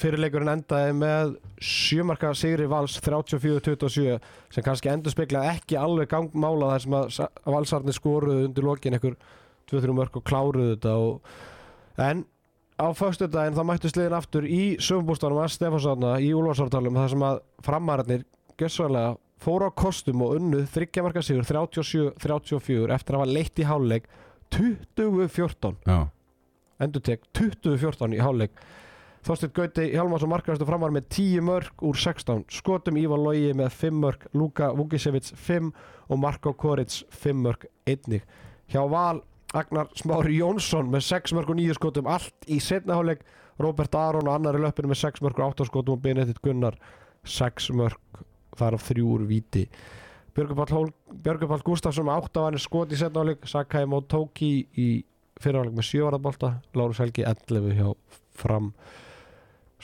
fyrirleikurinn endaði með sjömarka sigri vals 34-27 sem kannski endur spekla ekki alveg gangmála þar sem að sa- valsarnir skoruðu undir lokin einhver 2-3 mörg og kláruðu þetta og, en á föstudaginn þá mættu sliðin aftur í sögumbústanum að Stefansson í Úlfarsártalum þar sem að framararnir gössalega fóru á kostum og unnu þryggjamarka sigur 37-34 eftir að hafa leitt í háluleik 20-14 Já, endur tek 20-14 í hálfleik Þorsteinn Gauti Hjálmarsson markaðastu framar með 10 mörg úr 16 skotum. Ívar Logi með 5 mörg Luka Vukisevic 5 og Marko Koric 5 mörg einnig. Hjá Val Agnar Smári Jónsson með 6 mörg og 9 skotum. Allt í setna hálfleik Robert Aron og annar í löppinu með 6 mörg og 8 skotum og Benedikt Gunnar 6 mörg þar af 3 úr víti Björgupall, Gustafsson með 8 vanir skot í setna hálfleik. Sakai Motoki í fyrirhálfleik með 7 varðabólta Lárus Helgi 11 hjá fram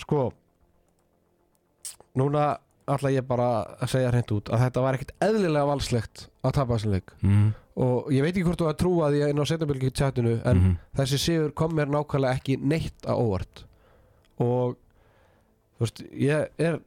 sko núna ætla ég bara að segja hreint út að þetta var ekkert eðlilega valslegt að tapa þessum leik. Mm og ég veit ekki hvort þú að trúa því inn á setjabölgi í tjatinu en -hmm. þessi sigur kom mér nákvæmlega ekki neitt að óvart. Og þú veist, ég er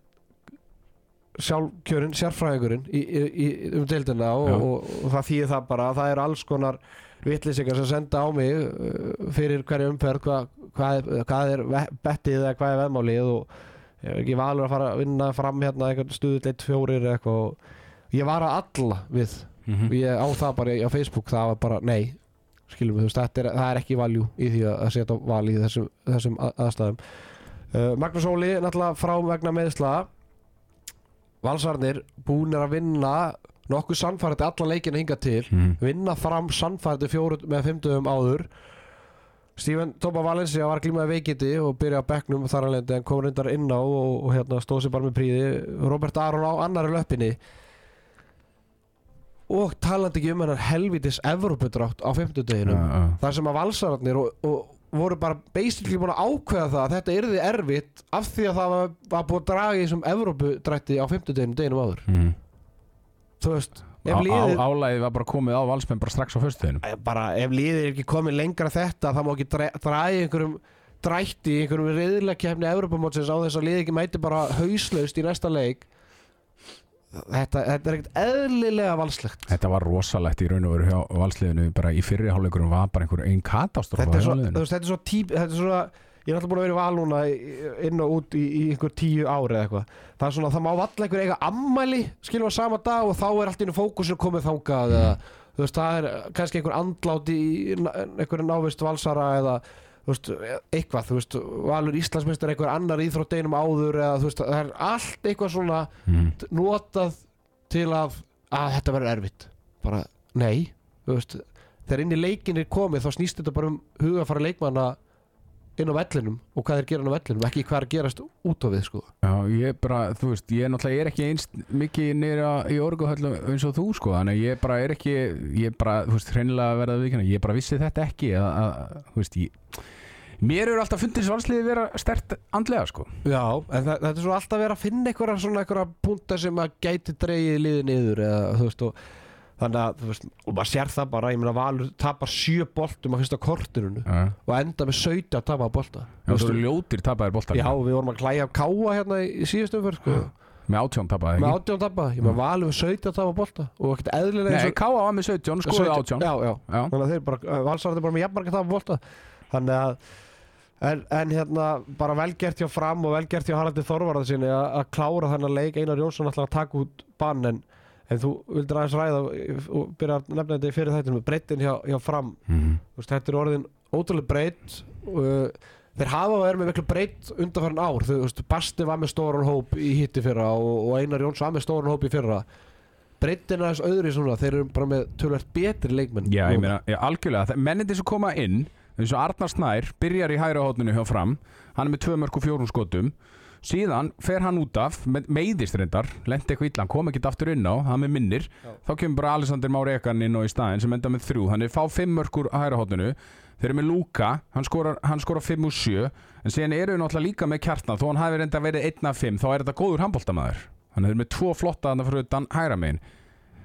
sjálfkjörinn, sérfræðingurinn í, í, í, um deildina og, og, og það þýðir það bara að það eru alls konar vitlýsingar sem senda á mig uh, fyrir hverju umferð hva, hvað, er- hvað er bettið eða hvað er veðmálið og ég er ekki valur að fara að vinna fram hérna einhvern stuðut eitt fjórir eitthvað og ég var að alla við. Mhm. og ég á það bara á Facebook það var bara nei skilum við, þú veist, er, það er ekki valjú í því að setja val í þessum, þessum að- aðstæðum. Uh, Magnús Óli náttúrulega frá vegna meðsla Valsarnir búnir að vinna nokkuð sannfærandi allan leikina hinga til Mhm. vinna fram sannfærandi fjóru með fimmtugum áður Steven Topa Valencia var glímaði veikindi og byrjaði á bekknum þar alveg en kom reyndar inn á og, og hérna stóð sér bara með príði Robert Aron á annari löppinni og talandi ekki um hennar helvitis Evrópudrátt á fimmtudeginu Já, já. þar sem að valsararnir og, og voru bara basically búin að ákveða það að þetta yrði erfitt af því að það var, var búin að draga í þessum Evrópudrætti á fimmtudeginu deginum áður Mhm. Þú veist, ef Á- liðið á- Álægið var bara komið á valsmenn bara strax á bara ef liðið er ekki komið lengra en þetta það má ekki dra- draga í einhverjum drætti einhverjum reyðilega Evropamótsins á þess að liðið ekki mæti bara hauslaust í næsta leik. Þetta, þetta er ekkert eðlilega valslegt. Þetta var rosalegt í raun og veru valsliðinu bara í fyrri hálfleikurum var bara einhver einn katastrófa þetta er, svo, veist, þetta er svo típ svona, ég er alltaf búin að vera í val núna í- inn og út í, í einhver tíu ári eða eitthvað. Það er svona, það má valla einhver eiga ammæli skilur á sama dag og þá er allt í einu fókusin komið þangað eða þú veist, það er kannski einhver andlát í einhverju návist valsara eða þú veist, eitthvað, þú veist Valur Íslandsmeistar einhver annar íþrótteinum áður eða þú veist, það er allt eitthvað svona Mhm. notað til að að þetta verður erfitt. Bara, nei, þú veist þegar inn í leikin er komið þá snýst þetta bara um hugafara leikmanna inn á vellinum og hvað þeir gera inn á vellinum ekki hvað er að gerast út á við sko. Já, ég bara, þú veist, ég náttúrulega er ekki einst mikið nýra í orguhöllu eins og þú, sko, þannig að ég bara er ekki ég bara, þú veist, hreinlega að verða viðkynna ég bara vissi þetta ekki að, að, þú veist, ég mér eru alltaf fundið svalsliði vera stert andlega, sko. Já, en það, þetta er svo alltaf verið að finna einhverja svona einhverja punta sem að gæti dreigið liðið niður eða þú veist og þannig að þú veist, og maður sér það bara, ég meina Valur tapar sjö boltum á fyrsta kortirinu Já, og enda með 17 að tapa bolta. Þú veist, ljótir tapaðir boltar Já, við vorum að klæja káa hérna í, síðustu umferð sko. með átjón tapaði með ekki? átján tapa, ég meina Valur með 17 að tapa bolta og ekkert eðlilega Nei, K.A. var með 17, skoðu átjón Já, já, Já. þannig að þeir bara, valsarði bara með jafnmarga að tapa bolta. Þannig að En, en hérna, bara velgert hjá fram og velgert hjá Haraldi Þorvarða sinni að klára þennan leik. Einar Jónsson ætlar að taka út bann en, en þú vildir aðeins ræða og- byrja að nefna þetta í fyrir þættinu með breytin hjá, hjá fram. Þú veist, þetta er orðin ótrúlega breytt uh, þeir hafa verið með miklu breytt undanfærin ár. Þú veist, Basti var með stóran hóp í hitti fyrra og, og Einar Jónsson var með stóran hóp í fyrra. Breytin aðeins öðru í svona þeir eru bara með tölvært betri leikmenn Já, ég meina, já, algjörlega, mennindi sem koma inn eins og Arnar Snær byrjar í hægra hótninu hjá fram. Hann er með tvö mörg og fjórun skotum síðan fer hann út af meiðist reyndar, lendi eitthvað illa, hann kom ekki aftur inn á, hann með minnir. Þá kemur bara Alexander Már Ekan inn á í staðin sem enda með þrjú, hann er fá fimm mörg úr hægra hótninu þeir eru með Luka, hann skorar, hann skorar 5 úr 7 en síðan eru við náttúrulega líka með kjartna þó hann hafi reynda verið 1 af 5 þá er þetta góður handbóltamæður hann er með tvo flotta þannig fyrir utan hægra megin.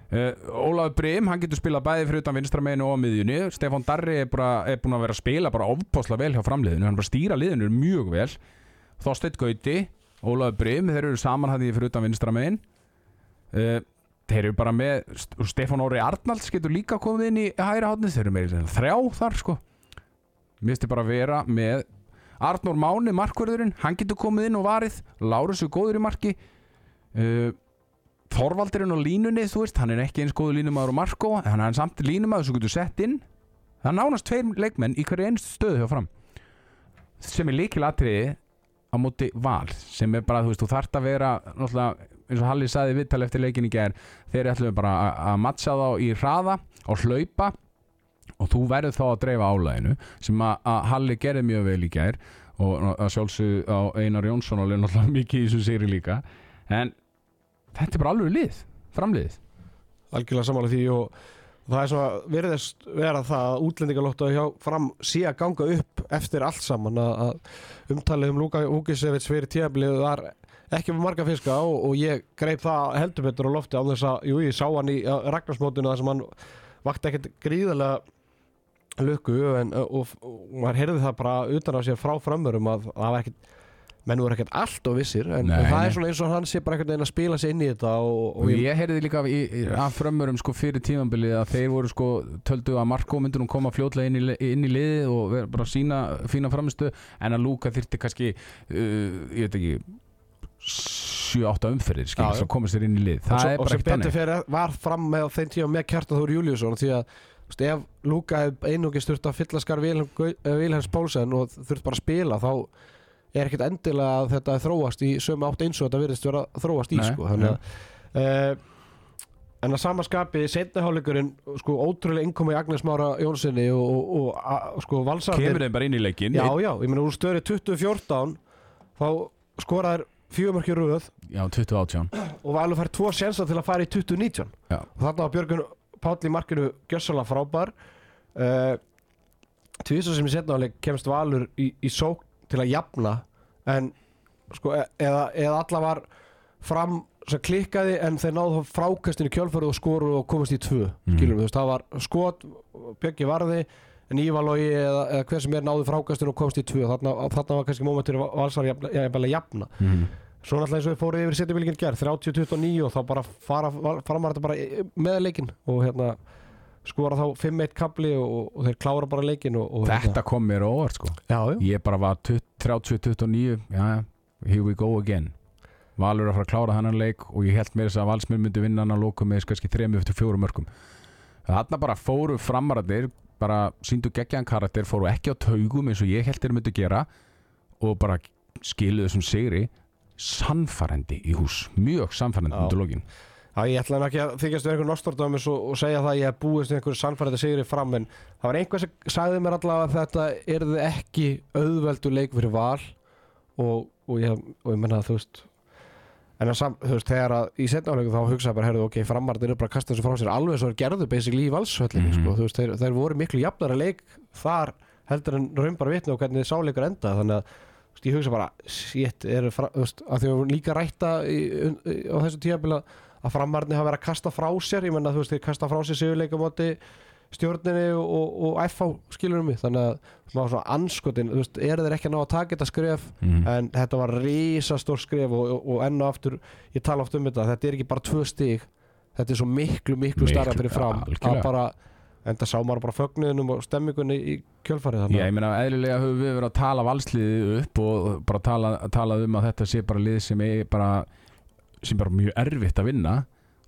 Uh, Ólafur Brim, hann getur spilað bæði fyrir utan vinstra meginu og miðjunni. Stefán Darri er, bara, er búin að vera að spila bara ofpásla vel hjá framliðinu, hann er bara að stýra liðinu mjög vel Þorsteinn Gauti Ólafur Brim, þeir eru saman hann fyrir utan vinstra megin. Uh, þeir eru bara með St- Stefán Óri Arnalds getur líka komið inn í hæra hátni þeir eru með þrjá þar sko. Þið bara vera með Arnór Máni, markverðurinn, hann getur komið inn og varið. Lárus er góður í marki. Uh, Þorvaldurinn á línunni, þú veist, hann er ekki eins góður línumæður og Marko, hann er samt línumæður sem getur sett inn. Það nánast tveir leikmenn í hverju einstu stöðu hjá fram. Sem er líkilatriði á móti val, sem er bara, þú veist, þú þarft að vera, náttúrulega, eins og Halli saði viðtal eftir leikin í gær, þeir ætlum bara að- matcha þá í hraða og hlaupa og þú verður þá að dreifa álæginu, sem að, að Halli gerði mjög vel í gær og að sjálfsögðu á Einar Jónsson og náttúrulega mikið í þessu sigri líka, en þetta er bara alveg lið, framliðið. Algjörlega samanlega því og það er svona virðist vera það að útlendingalóttu hjá fram sé að ganga upp eftir allt saman að, að umtalið um Luka Úkisevits fyrir tíðabilið var ekki með marga fiska og, og ég greip það heldur betur á lofti á þess að, jú, ég sá hann í Ragnarsmótinu þar sem hann vakti ekkert gríðarlega lukku en, og, og, og maður heyrði það bara utan á sér frá framörum að það var ekkert menn voru ekkert allt og vissir en, Nei, það er svona eins og hann sé bara einhvern veginn að spila sig inn í þetta og, og Og ég heyrði líka í, í, af frömmurum sko fyrir tímambilið að þeir voru sko töldu að Marko myndur nú koma fljótlega inn í, inn í liðið og vera bara sína fína framistu en að Lúka þyrfti kannski uh, ég veit ekki 7-8 umferðir já. svo komið sér inn í lið. Það og sem betur fyrir var fram með þeim tíma með Kjartan Júliusson því að veist, ef Luka hef einungis þurft að fylla skar eh, Vilhelms Pálsen og þurft bara að spila þá er ekkert endilega að þetta þróast í sömu átt eins og þetta virðist vera þróast í Nei, sko. þannig að uh, en að samaskapi setniháleikurinn sko ótrúlega innkomi í Agnes Mára Jónssoni og, og, og sko valsarnir kemur þeim bara inn í leikin já já, ég meina úr störi 2014 þá skoraðir fjögumörki röð. Já 2018 og Valur fær tvo sjensa til að fara í 2019 Já. og þarna var Björgun Páll í markinu gjössalega frábær. Uh, tvísa sem í setnáleik kemst Valur í, í sók til að jafna en sko, e eða, eða alla var fram sem klikkaði en þeir náðu frákastinu kjölfærið og skoru og komast í tvö Mhm. skilum veist, það var skot Björgi varði en Ívalogi eða, eða hver sem er náðu frákastinu og komast í tvö þarna, þarna var kannski momentur valsar jafna, jafna, jafna. mm. Svo náttúrulega eins og við fóruð yfir setjubilginn gerð 30-29 og þá bara fara, framar þetta bara með leikin og hérna skora þá 5-1 kabli og, og þeir klára bara leikin og, og þetta kom mér óvart sko. Já, já. ég bara var 30-29 já, here we go again. Valur að fara að klára þannan leik og ég held mér þess að Valsmir myndi vinna hann að lókum með kannski 3-4 mörgum þarna bara fóru framararnir bara síndu geggjaðan karakter fóru ekki á taugum eins og ég held þeir myndi gera og bara skiluðu þessum sigri sannfærendi í hús mjög sannfærendi undir lókin Já, ég ætla nú ekki að þykjast við einhvern Nostordamus og, og segja það að ég hef búist einhverju sannfærið sigri fram en það var einhver sem sagði mér allavega að þetta erði ekki auðveldu leik fyrir val og, og, ég, og ég menna að þú veist en að sam, þú veist, þegar að í setnáleikum þá hugsaði bara, herðu, ok, framarðin eru bara að kasta þessu frá sér alveg svo er gerðu basically í valshöllinni Mhm. sko, þú veist, þeir, þeir voru miklu jafnara leik þar heldur en raun bara vitna og hvernig sáleikur enda þannig að veist, ég hugsa bara, shit, að við framarðin hafa verið að kasta frá sér ég menna, þú veist, þeir kasta frá sér sigurleika móti stjórninni og, og, og FH skilur mig, þannig að svona, svona anskotin, þú veist, eru þeir ekki að ná að taka þetta skref? Mm. en þetta var risastór skref og, og, enn og aftur, ég tala oft um þetta þetta er ekki bara tvö stig þetta er svo miklu, miklu, Miklu, starra fyrir fram að bara, en það sá maður bara fögnuðinum og stemmingunni í kjölfarið Já, ég meina eðlilega höfum við verið að tala valsliðið upp og bara tala, tala um að þetta sé bara lið sem er bara sem bara mjög erfitt að vinna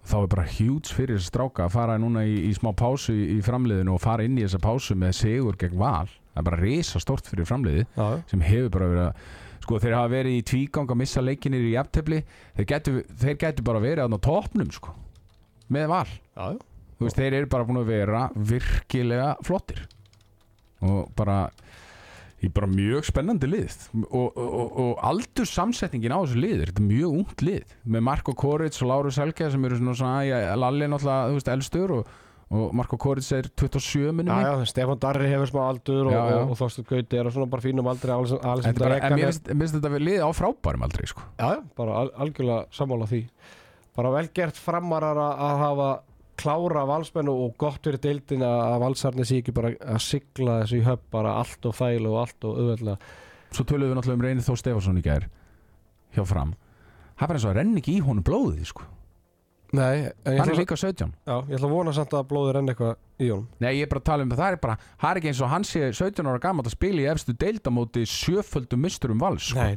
þá er bara hjúts fyrir þess stráka að fara núna í, í smá pásu í, í framliðinu og fara inn í þessa pásu með sigur gegn val. Það er bara risa stort fyrir framliðið já, sem hefur bara verið að sko þeir hafa verið í tvígang að missa leikinir í jafntefli. Þeir þeir getur bara verið á topnum sko með val. Já. Þú veist, þeir eru bara búin að vera virkilega flottir. Og bara í bara mjög spennandi lið og, og, og, og aldur samsetningin á þessu lið þetta er mjög ungt lið með Marko Koric og Láru Selke sem eru svona, svona Lalli er náttúrulega, þú veist, elstur og, og Marko Koric er 27 minnum Já, já, Stefán Darri hefur smá aldur og, Já, já. og, Þorstur Gauti er svona bara fínum aldrei Þetta er bara, en finnst þetta við lið á frábærum aldrei sko. Já, bara al algjörlega sammála því bara vel gert framarar að hafa klára valsmennu og gott fyrir deildin að valsarni sé ekki bara að sigla þessu í höfn bara allt og þægilega og allt og auðveldlega. Svo töluðum við náttúrulega um Reynir Þór Stefansson í gær hjá fram. Það er bara eins og að renni ekki í honum blóðið sko. Nei, ætla, er líka 17 já, ég ætla að vona samt að blóðir enn eitthvað í honum. Nei, ég er bara að tala um það, það er bara, það er ekki eins og hann sé 17 ára gammal að spila í efstu deildamóti sjöföldum misturum vals sko.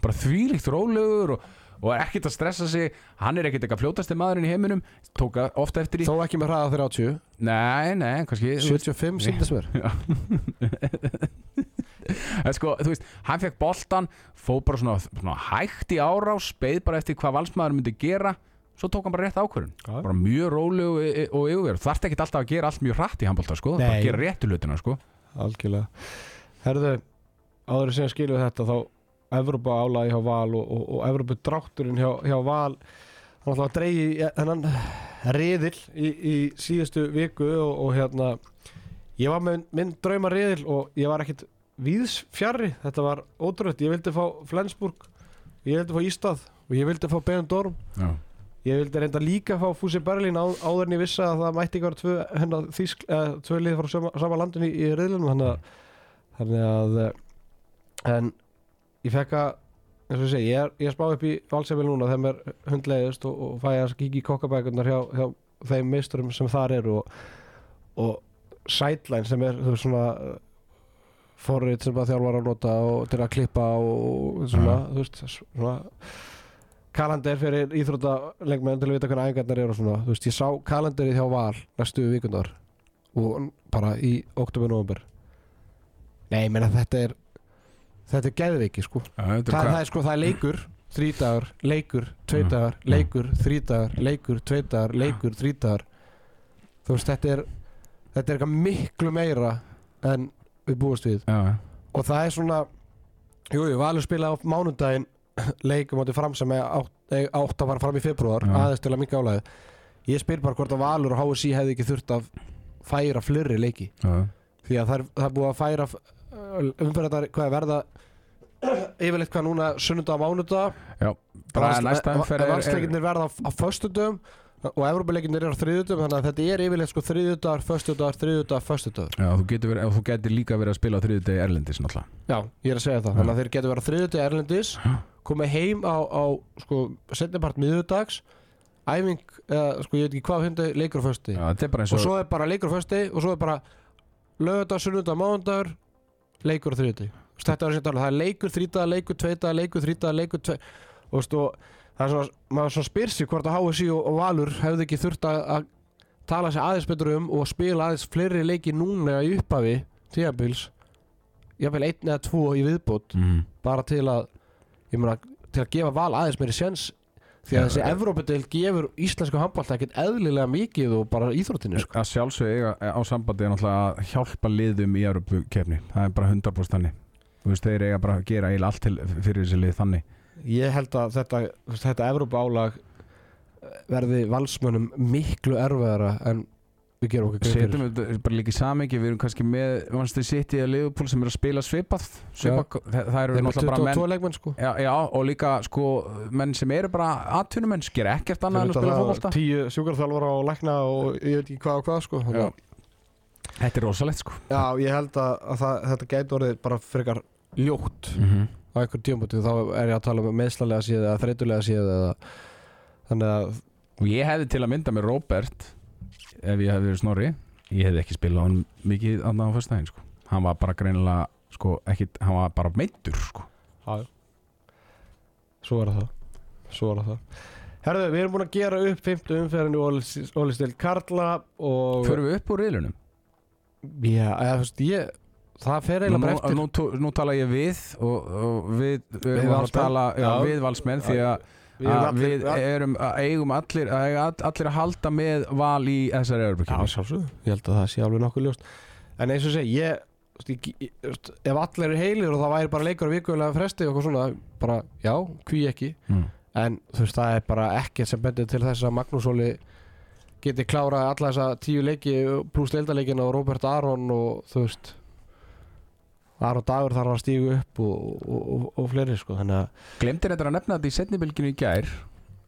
bara þvílíkt rólegur og, og er ekkert að stressa sig. Hann er ekkert eitthvað fljótasti maðurinn í heiminum. Tóka ofta eftir í Þó ekki með hraða 30 Nei, nei, kannski þú veist, 75 síndast mér en sko, þú veist, hann fekk boltan fóð bara svona, svona hægt í árás beð bara eftir hvað valsmaður myndi gera. Svo tók hann bara rétt ákvörðun. Bara mjög róleg og, og yfirverð þarf ekki alltaf að gera allt mjög hratt í handbolta sko, bara að gera réttu hlutina sko. Algjörlega. Herðu, áður sem skilum þetta þá Evrópa álæði hjá Val og, og, og Evrópu drátturinn hjá, hjá Val hann ætla að dreigi þennan riðil í, í síðustu viku og, og hérna ég var með minn drauma riðil og ég var ekkit víðs fjarrri þetta var ótrútt, ég vildi fá Flensburg ég vildi fá Ístað og ég vildi fá Benendorm Já. Ég vildi reynda líka fá Fúsi Berlín á, áður en ég vissi að það mætti ykkur tvö, eh, tvö lið frá sama, sama landin í, í þannig að, þannig að eh, en ég fekk að eins og ég segi, ég ég spá upp í valsefil núna þegar mér hundlegist og, og fæ að í kokkabækunar hjá, hjá þeim meisturum sem þar eru og, og sideline sem er þú veist svona uh, forrið sem að þjálfar að nota og til að klippa og svona, þú veist, svona kalendir fyrir íþróttalegmenn til að vita hvernig æfingarnar eru og svona, þú veist, ég sá kalendirið hjá Val næstu vikundar og bara í oktober november. Nei, ég meina þetta er þetta er geðviki sko. Þetta er það, það er sko, það er leikur þrítagar, leikur, Mm. tveitagar leikur, þrítagar, leikur, tveitagar leikur, þrítagar þú veist, þetta er þetta er eitthvað miklu meira en við búumst við. Já, og það er svona jú, jú, Valur spila á mánudaginn leikum átti fram sem átt, eh, átt að fara fram í februar aðeins til að minka álæði ég spyr bara hvort að Valur og HSI hefði ekki þurft að færa fleiri leiki. Já, því að það er, það er búið að færa umferðar, hvað er verða yfirleitt hvað núna sunnudag á mánudag já. bara næsta umferð er- er Vansleikinnir verða á, föstudögum og Evrópuleikinnir eru á þriðjudögum þannig að þetta er yfirleitt sko þriðjudagar, föstudagar, þriðjudagar, föstudagar Já, þú getur, verið, þú getur líka verið að spila á þriðjudegi Erlendis náttúrulega Já, ég er að segja það, Já. þannig að þeir getur verið á þriðjudagi Erlendis komið heim á, á sko, setnipart miðudags æfing, eða sko ég veit ekki hvað hundi leikur á fösti Já, er og og svo er bara leikur á fösti og svo er bara lögadag, sunnudag, mánudagur leikur á þriðjudagi þetta segja það er leikur þrítaga, leikur tveitaga, leikur þrítaga, leikur tvei og og það er svona, maður svona spyr sig hvort að HSI og, og Valur hefði ekki þurft að, tala sig aðeins betur um og spila aðeins fleiri leiki núna í upphafi tíðabils jafnvel einn eða tvo í viðbót mm. bara til að ég meina, til að gefa val aðeins meiri sjens því að þessi. Evrópadeild gefur íslensku handbólta ekkert eðlilega mikið og bara íþróttinu sko. að sjálfsög eiga á sambandi er náttúrulega að hjálpa liðum í Europakefni það er bara 100% þannig þú veist, þeir eiga bara að gera eiginlega allt til fyrir þessi lið þannig ég held að þetta, þetta Evrópa álag verði valsmönnum miklu erfiðara en við gerum okkur setjum fyrir. við bara líka í samengi við erum kannski með Manchester City eða Liverpool sem er að spila svipað, svipað það, það eru náttúrulega bara 22 menn. sko. Já, já, og líka sko menn sem eru bara atvinnumenn, sker ekkert annað en að spila fótbolta. tíu sjúkarþjálfara og lækna og ég veit ekki hvað og hvað sko. Þetta er rosalegt sko. Já, ég held að, að það, þetta gæti orðið bara frekar ljótt. Mm -hmm. á einhver tímpúti þá er ég að tala um meðslalega síð eða þreytulega síð eða þannig að ég hefði til að mynda með Robert ef ég hefði verið snorri ég hefði ekki spilað hann mikið annað á fyrstæðin sko. hann var bara greinilega sko, ekki, hann var bara meittur sko. Já, já. Svo er það Svo er það Herðu, við erum búin að gera upp 50 umferðinu Ólistil Karla og förum við upp úr riðlunum Já, eða, veist, ég Það fer eiginlega bara eftir nú, nú, nú tala ég við og, og við, við, Við Valsmenn. tala já, Já. við valsmenn því að Við erum að allir- við ja. erum að eigum allir að, all- allir að halda með val í þessari Já, Evropakefni sjálfsögðu Ég held að það sé alveg nokkuð ljóst En eins og segi, ég, ég, Ef allir eru heilir og það væri bara leikur á vikulega fresti og eitthvað svona Bara, já, hví ekki mm. En þú veist, það er bara ekkert sem bendir til þess að Magnús Óli geti klárað alla þessa tíu leiki pluss deildarleikin og Robert Aron og þú veist Aron Dagur þarf að stígu upp og, og, og, og fleiri sko glemtir þetta að nefna þetta í setnibylginu í gær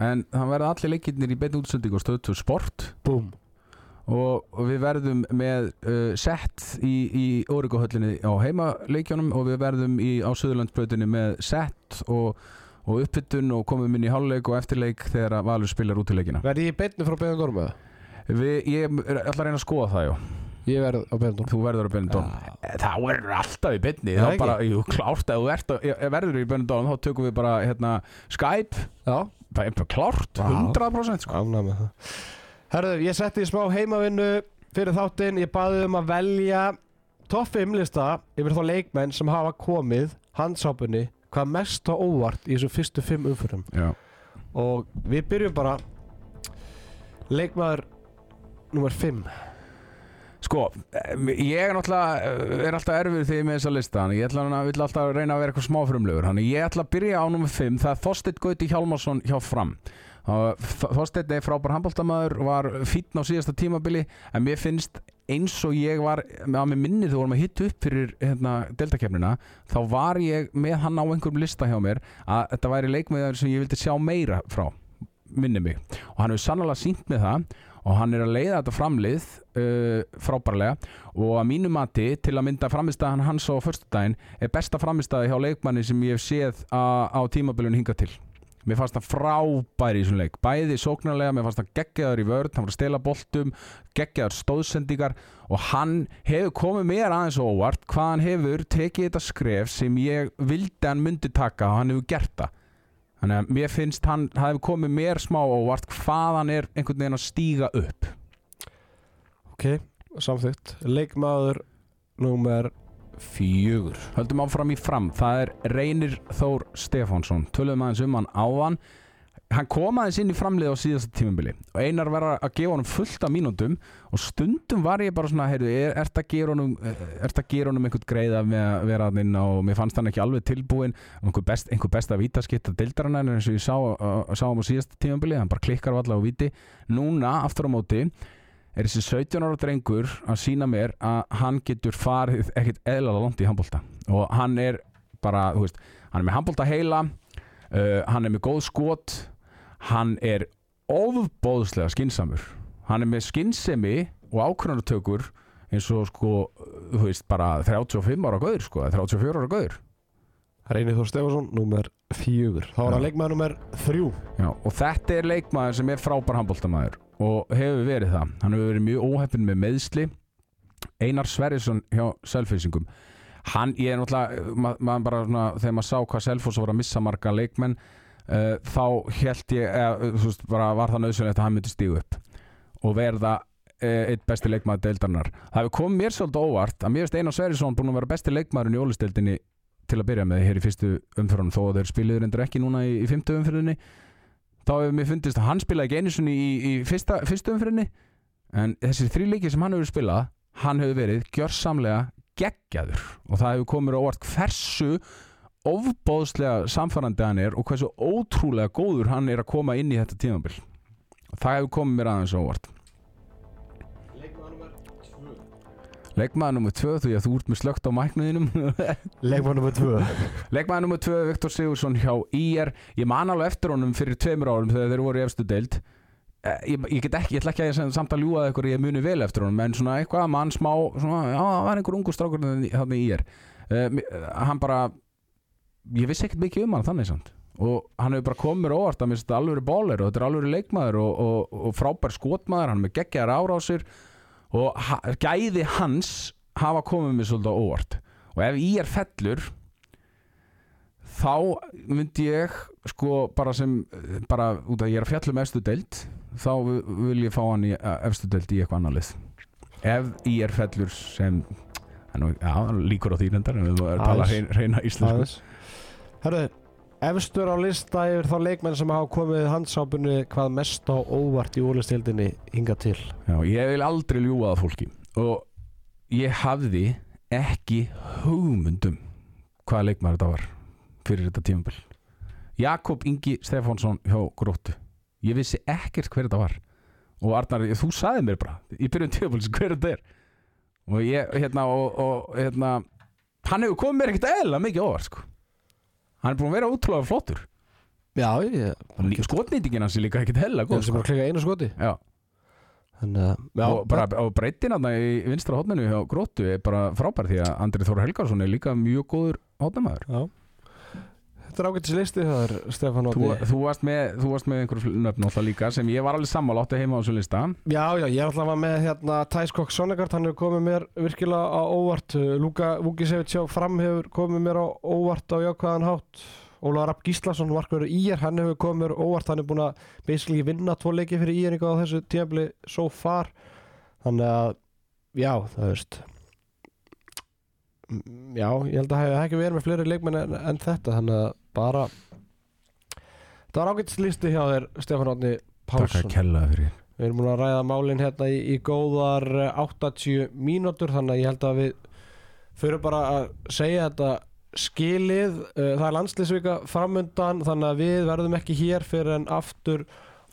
en það verða allir leikirnir í beinu útsendingu og stöðtu sport. Búm. Og, og við verðum með uh, sett í, í Órygóhöllinni á heimaleikjónum og við verðum í, á Suðurlandsbrautinni með sett og, og uppbyttun og komum inn í háluleik og eftirleik þegar að Valur spilar út í leikina. Verði ég beinni frá Beðan Dorm eða? við, Ég er alltaf að reyna að skoða það, já Ég verð á Beðan Dorm Þú verður á Benidorm. Það verður alltaf í Það þá ekki? bara, jú, klárt, ef þú ert, á- ef verður í Benidorm þá tökum við bara hérna, Skype. Já, bara, bara klárt, Vá. 100% sko. ánæg með það. Herðu, ég setti í smá heimavinnu fyrir þáttinn. Ég baði um að velja topp 5 lista yfir þá leikmenn sem hafa komið handsápunni hvað mest á óvart í þessum fyrstu 5 umfyrum Já. og við byrjum bara. Leikmaður nummer 5 Sko, em, ég er náttúrulega eh, er alltaf erfið því með þessa lista þannig ég ætla að, vill alltaf reyna að vera eitthvað smáfrumlegur. Þannig ég ætla að byrja á nummer 5 það er Þorsteinn Gauti Hjálmarsson hjá Fram. Og Þ- Þorsteinn er frábær handbóltamæður var fítn á síðasta tímabili en mér finnst eins og ég var að með minni þú vorum að hitta upp fyrir hérna, deltakefnina þá var ég með hann á einhverjum lista hjá mér að þetta væri leikmiðar sem ég vildi sjá meira frá minni mig. Og hann hefur sannlega sínt með það og hann er að leiða þetta framlið uh, frábærlega. Og að mínu mati til að mynda framistæðan hans á förstudaginn er besta framistæði hjá leikmanni sem ég hef séð á, tímabilinu hingað til. Mér fannst það frábæri í þessum leik. Bæði sóknarlega, mér fannst það geggjaður í vörð Hann var að stela boltum, geggjaður stóðsendingar. Og hann hefur komið mér aðeins óvart Hvað hann hefur tekið þetta skref sem ég vildi hann myndi taka Og hann hefur gert það Þannig að mér finnst hann, það hefur komið mér smá á óvart Hvað hann er einhvern veginn að stíga upp. Ok, samþygt Leikmaður númer fjögur. Höldum áfram í fram, það er Reynir Þór Stefánsson. Töluðum aðeins um hann áðan. Hann kom aðeins inn í framlið á síðasta tímabili og Einar var að gefa honum fullt af mínútum og stundum var ég bara svona heyrðu, er, ert að gera honum ert að gera honum einhvern greiða með að vera hann inn og mér fannst hann ekki alveg tilbúin einhver, best, einhver besta vítaskitt að deildarann eins og ég sá, uh, sá hann á síðasta tímabili hann bara klikkar allavega á víti. Núna, aftur á móti er þessi 17 ára drengur að sína mér að hann getur farið ekkert eðlaða langt í handbólta og hann er bara, þú veist, hann er með handbólta heila uh, hann er með góð skot hann er ofbóðslega skinsamur hann er með skinsemi og ákvörðartökur eins og sko, þú veist, bara 35 ára gauður sko, eða 34 ára gauður. Reynir Þór Stefánsson, númer fjögur. Þá er hann leikmaður númer þrjú. Já, og þetta er leikmaður sem er frábær handbóltamæður og hefur verið það. Hann hefur verið mjög óheppin með meðsli Einar Sverrisson hjá Selfisingum hann, ég er náttúrulega maður ma bara svona, þegar maður sá hvað Selfoss voru að missa marga leikmenn uh, þá held ég, eða, þú veist, var það nöðsynlegt að hann myndi stígu upp og verða uh, eitt besti leikmaður deildarinnar. Það hefur komið mér svolítið óvart að mér veist Einar Sverrisson búin að vera besti leikmaðurinn í ólisteildinni til að byrja með hér í fyrstu umfyrunum þó að þeir spiluður endur ekki núna í, í fymtu umfyrunni þá hefur mér fundist að hann spilaði ekki einu sinni í, í fyrsta, fyrstu umfyrinni en þessi þrý leikir sem hann hefur spilað hann hefur verið gjörsamlega geggjaður. Og það hefur komið á óvart hversu ofbóðslega samfærandi hann er og hversu ótrúlega góður hann er að koma inn í þetta tímabil. Og það hefur komið mér aðeins á óvart. Leikmaður nummer tvö. Því að þú ert með slögt á mæknuðinum. Leikmaður númer tvö. Leikmaður nummer 2, Viktor Sigursson hjá IR Ég man alveg eftir honum fyrir tveimur árum þegar þeir voru í efstu deild. Eh, ég, ég get ekki, ég ætla ekki að ég samt að ljúga það ykkur ég muni vel eftir honum en svona eitthvað mann smá, svona, já, það var einhver ungu strákur þannig í IR uh, Hann bara ég vissi ekkert mikið um hann þannig samt. Og hann hefur bara komið óvart að þetta alveg bólir og þetta er alveg leikmaður og, og, og frábær skotmaður, hann er með geggjaðar árásir og ha, gæði hans hafa komið mér svolítið óvart. Og ef ég er fellur þá myndi ég sko bara sem bara út að ég er að fjalla um efstu deild þá vil ég fá hann í eh, efstu deild í eitthvað annar lið. Ef ég er fellur sem nú, já, líkur á því reyndar en við erum að tala hreina íslensku Herðu, efstur á lista yfir þá leikmenn sem hafa komið handsápunni hvað mest á óvart í ólistildinni hinga til. Já, ég vil aldrei ljúga það fólki. Og ég hafði ekki hugmyndum hvaða leikmaður þetta var fyrir þetta tímabil. Jakob Ingi Stefánsson hjá Gróttu. Ég vissi ekkert hver þetta var. Og Arnar, þú saði mér bara í byrjun tímabils hver þetta er. Og ég, hérna, og, og hérna hann hefur komið mér ekkert eðla mikið óvart sko. Hann er búin að vera útrúlega flottur Já, ég skotnýtingin hans er líka ekkert eðla Góð sem sko. bara að klika einu skoti Já. Þannig að já, og bara á breytin þarna í vinstra hotninu hjá Gróttu er bara frábær því að Andri Þór Helgarsson er líka mjög góður hotnamaður já. Þetta er ágættis listi það er Stefán þú, Ótti þú, varst með, þú með einhverju nöfn alltaf líka sem ég var alveg sammála átti heima á þessu lista. Já, já, ég alltaf með hérna Tæskokk Sonnegard, hann hefur komið mér virkilega á óvart. Luka Vukisevic hjá fram hefur komið mér á óvart á jákvæðan hátt. Ólaður Rapp Gíslason, markverður Ír, hann hefur komið mér á óvart, hann er búin að basically vinna tvo leiki fyrir Ír á þessu tímabli so far. Þannig að, já, það veist Já, ég held að það hefði ekki verið með fleiri leikmenn en, en þetta, þannig að bara Það var ágættis listi hjá þér, Stefán Takk Pálsson. Við erum múin að ræða málin hérna í, í góðar eh, 80 mínútur þannig að ég held að við fyrir bara að segja þetta skilið. Eh, það er landslýsvika framundan þannig að við verðum ekki hér fyrir en aftur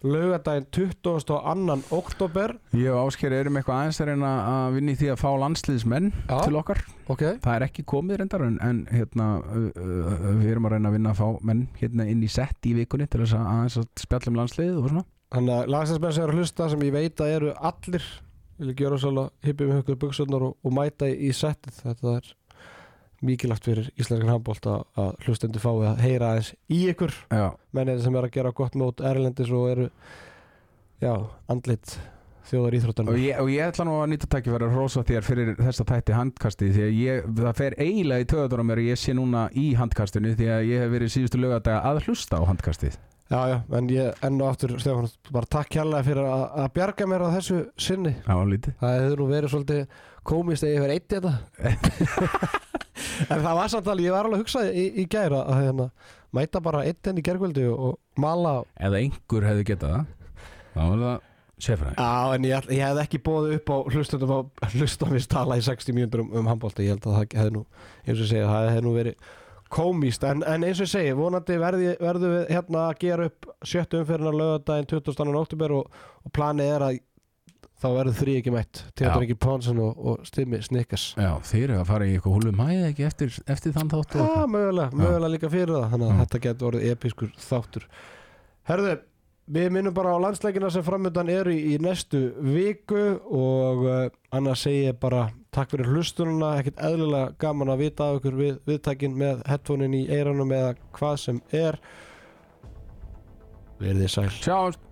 laugadaginn 22. oktober Ég og Ásker erum eitthvað aðeins að reyna að vinna í því að fá landsliðsmenn Já. til okkar Ok það er ekki komið reyndar en, en hérna, uh, uh, við erum að reyna að vinna að fá menn hérna inn í sett í vikunni til þess að aðeins að spjalla um landsliðið og svona Þannig að lagstæðsmenn sem eru hlusta sem ég veit að eru allir vilja gera svolítið hippið með höggur buksunar og, og mæta í settið þetta er mikilvægt fyrir íslenskan handbólt að, hlustendur fái að heyra aðeins í ykkur. Já, mennið sem er að gera gott mót erlendis og eru já, andlit þjóðar og íþróttanum ég, og ég ætla nú að nýta takkifæri að rósa þér fyrir þessa tætti handkasti því að ég, það fer eiginlega í á mér að ég sé núna í handkastinu því að ég hef verið síðustu lögadaga að hlusta á handkastið. Já, já, en ég enn og aftur Stefán, bara takk kærlega fyrir að, að bjarga mér á þessu sinni. Var lítið. Það hefur nú verið svolítið komist að ég verið eitt í þetta. En það var samt alveg, ég var alveg að hugsa í, í gæra að hérna, mæta bara eitt enn í gergvöldi og, mala. Eða einhver hefði getað það. Þá var það sefræði Já, en ég, ég hef ekki bóðið upp á hlustundum að hlustundum tala í 60 mínútur um, um handbólta, ég held að það hefði nú eins og segja, það hefði nú verið komíst, en, en eins og segi, vonandi verði, verðum við hérna að gera upp sjöttu umferðinar lögadaginn 20. oktober og, og planið er að þá verður þrý ekki mætt Theodor Já. Ingi Pónsson og, og Stimmi Snickers. Já, þeir eru að fara í eitthvað húlum hæði ekki eftir, eftir þann þáttu Já, mögulega, mögulega líka fyrir það þannig að Já. þetta getur orðið episkur þáttur. Herðu, við minnum bara á landsleikina sem framöndan eru í, í næstu viku og uh, annars segi ég bara takk fyrir hlustununa, ekkert eðlilega gaman að vita af ykkur við, viðtækin með headphonein í eiranum eða hvað sem er. Verðið sæl. Sjáumst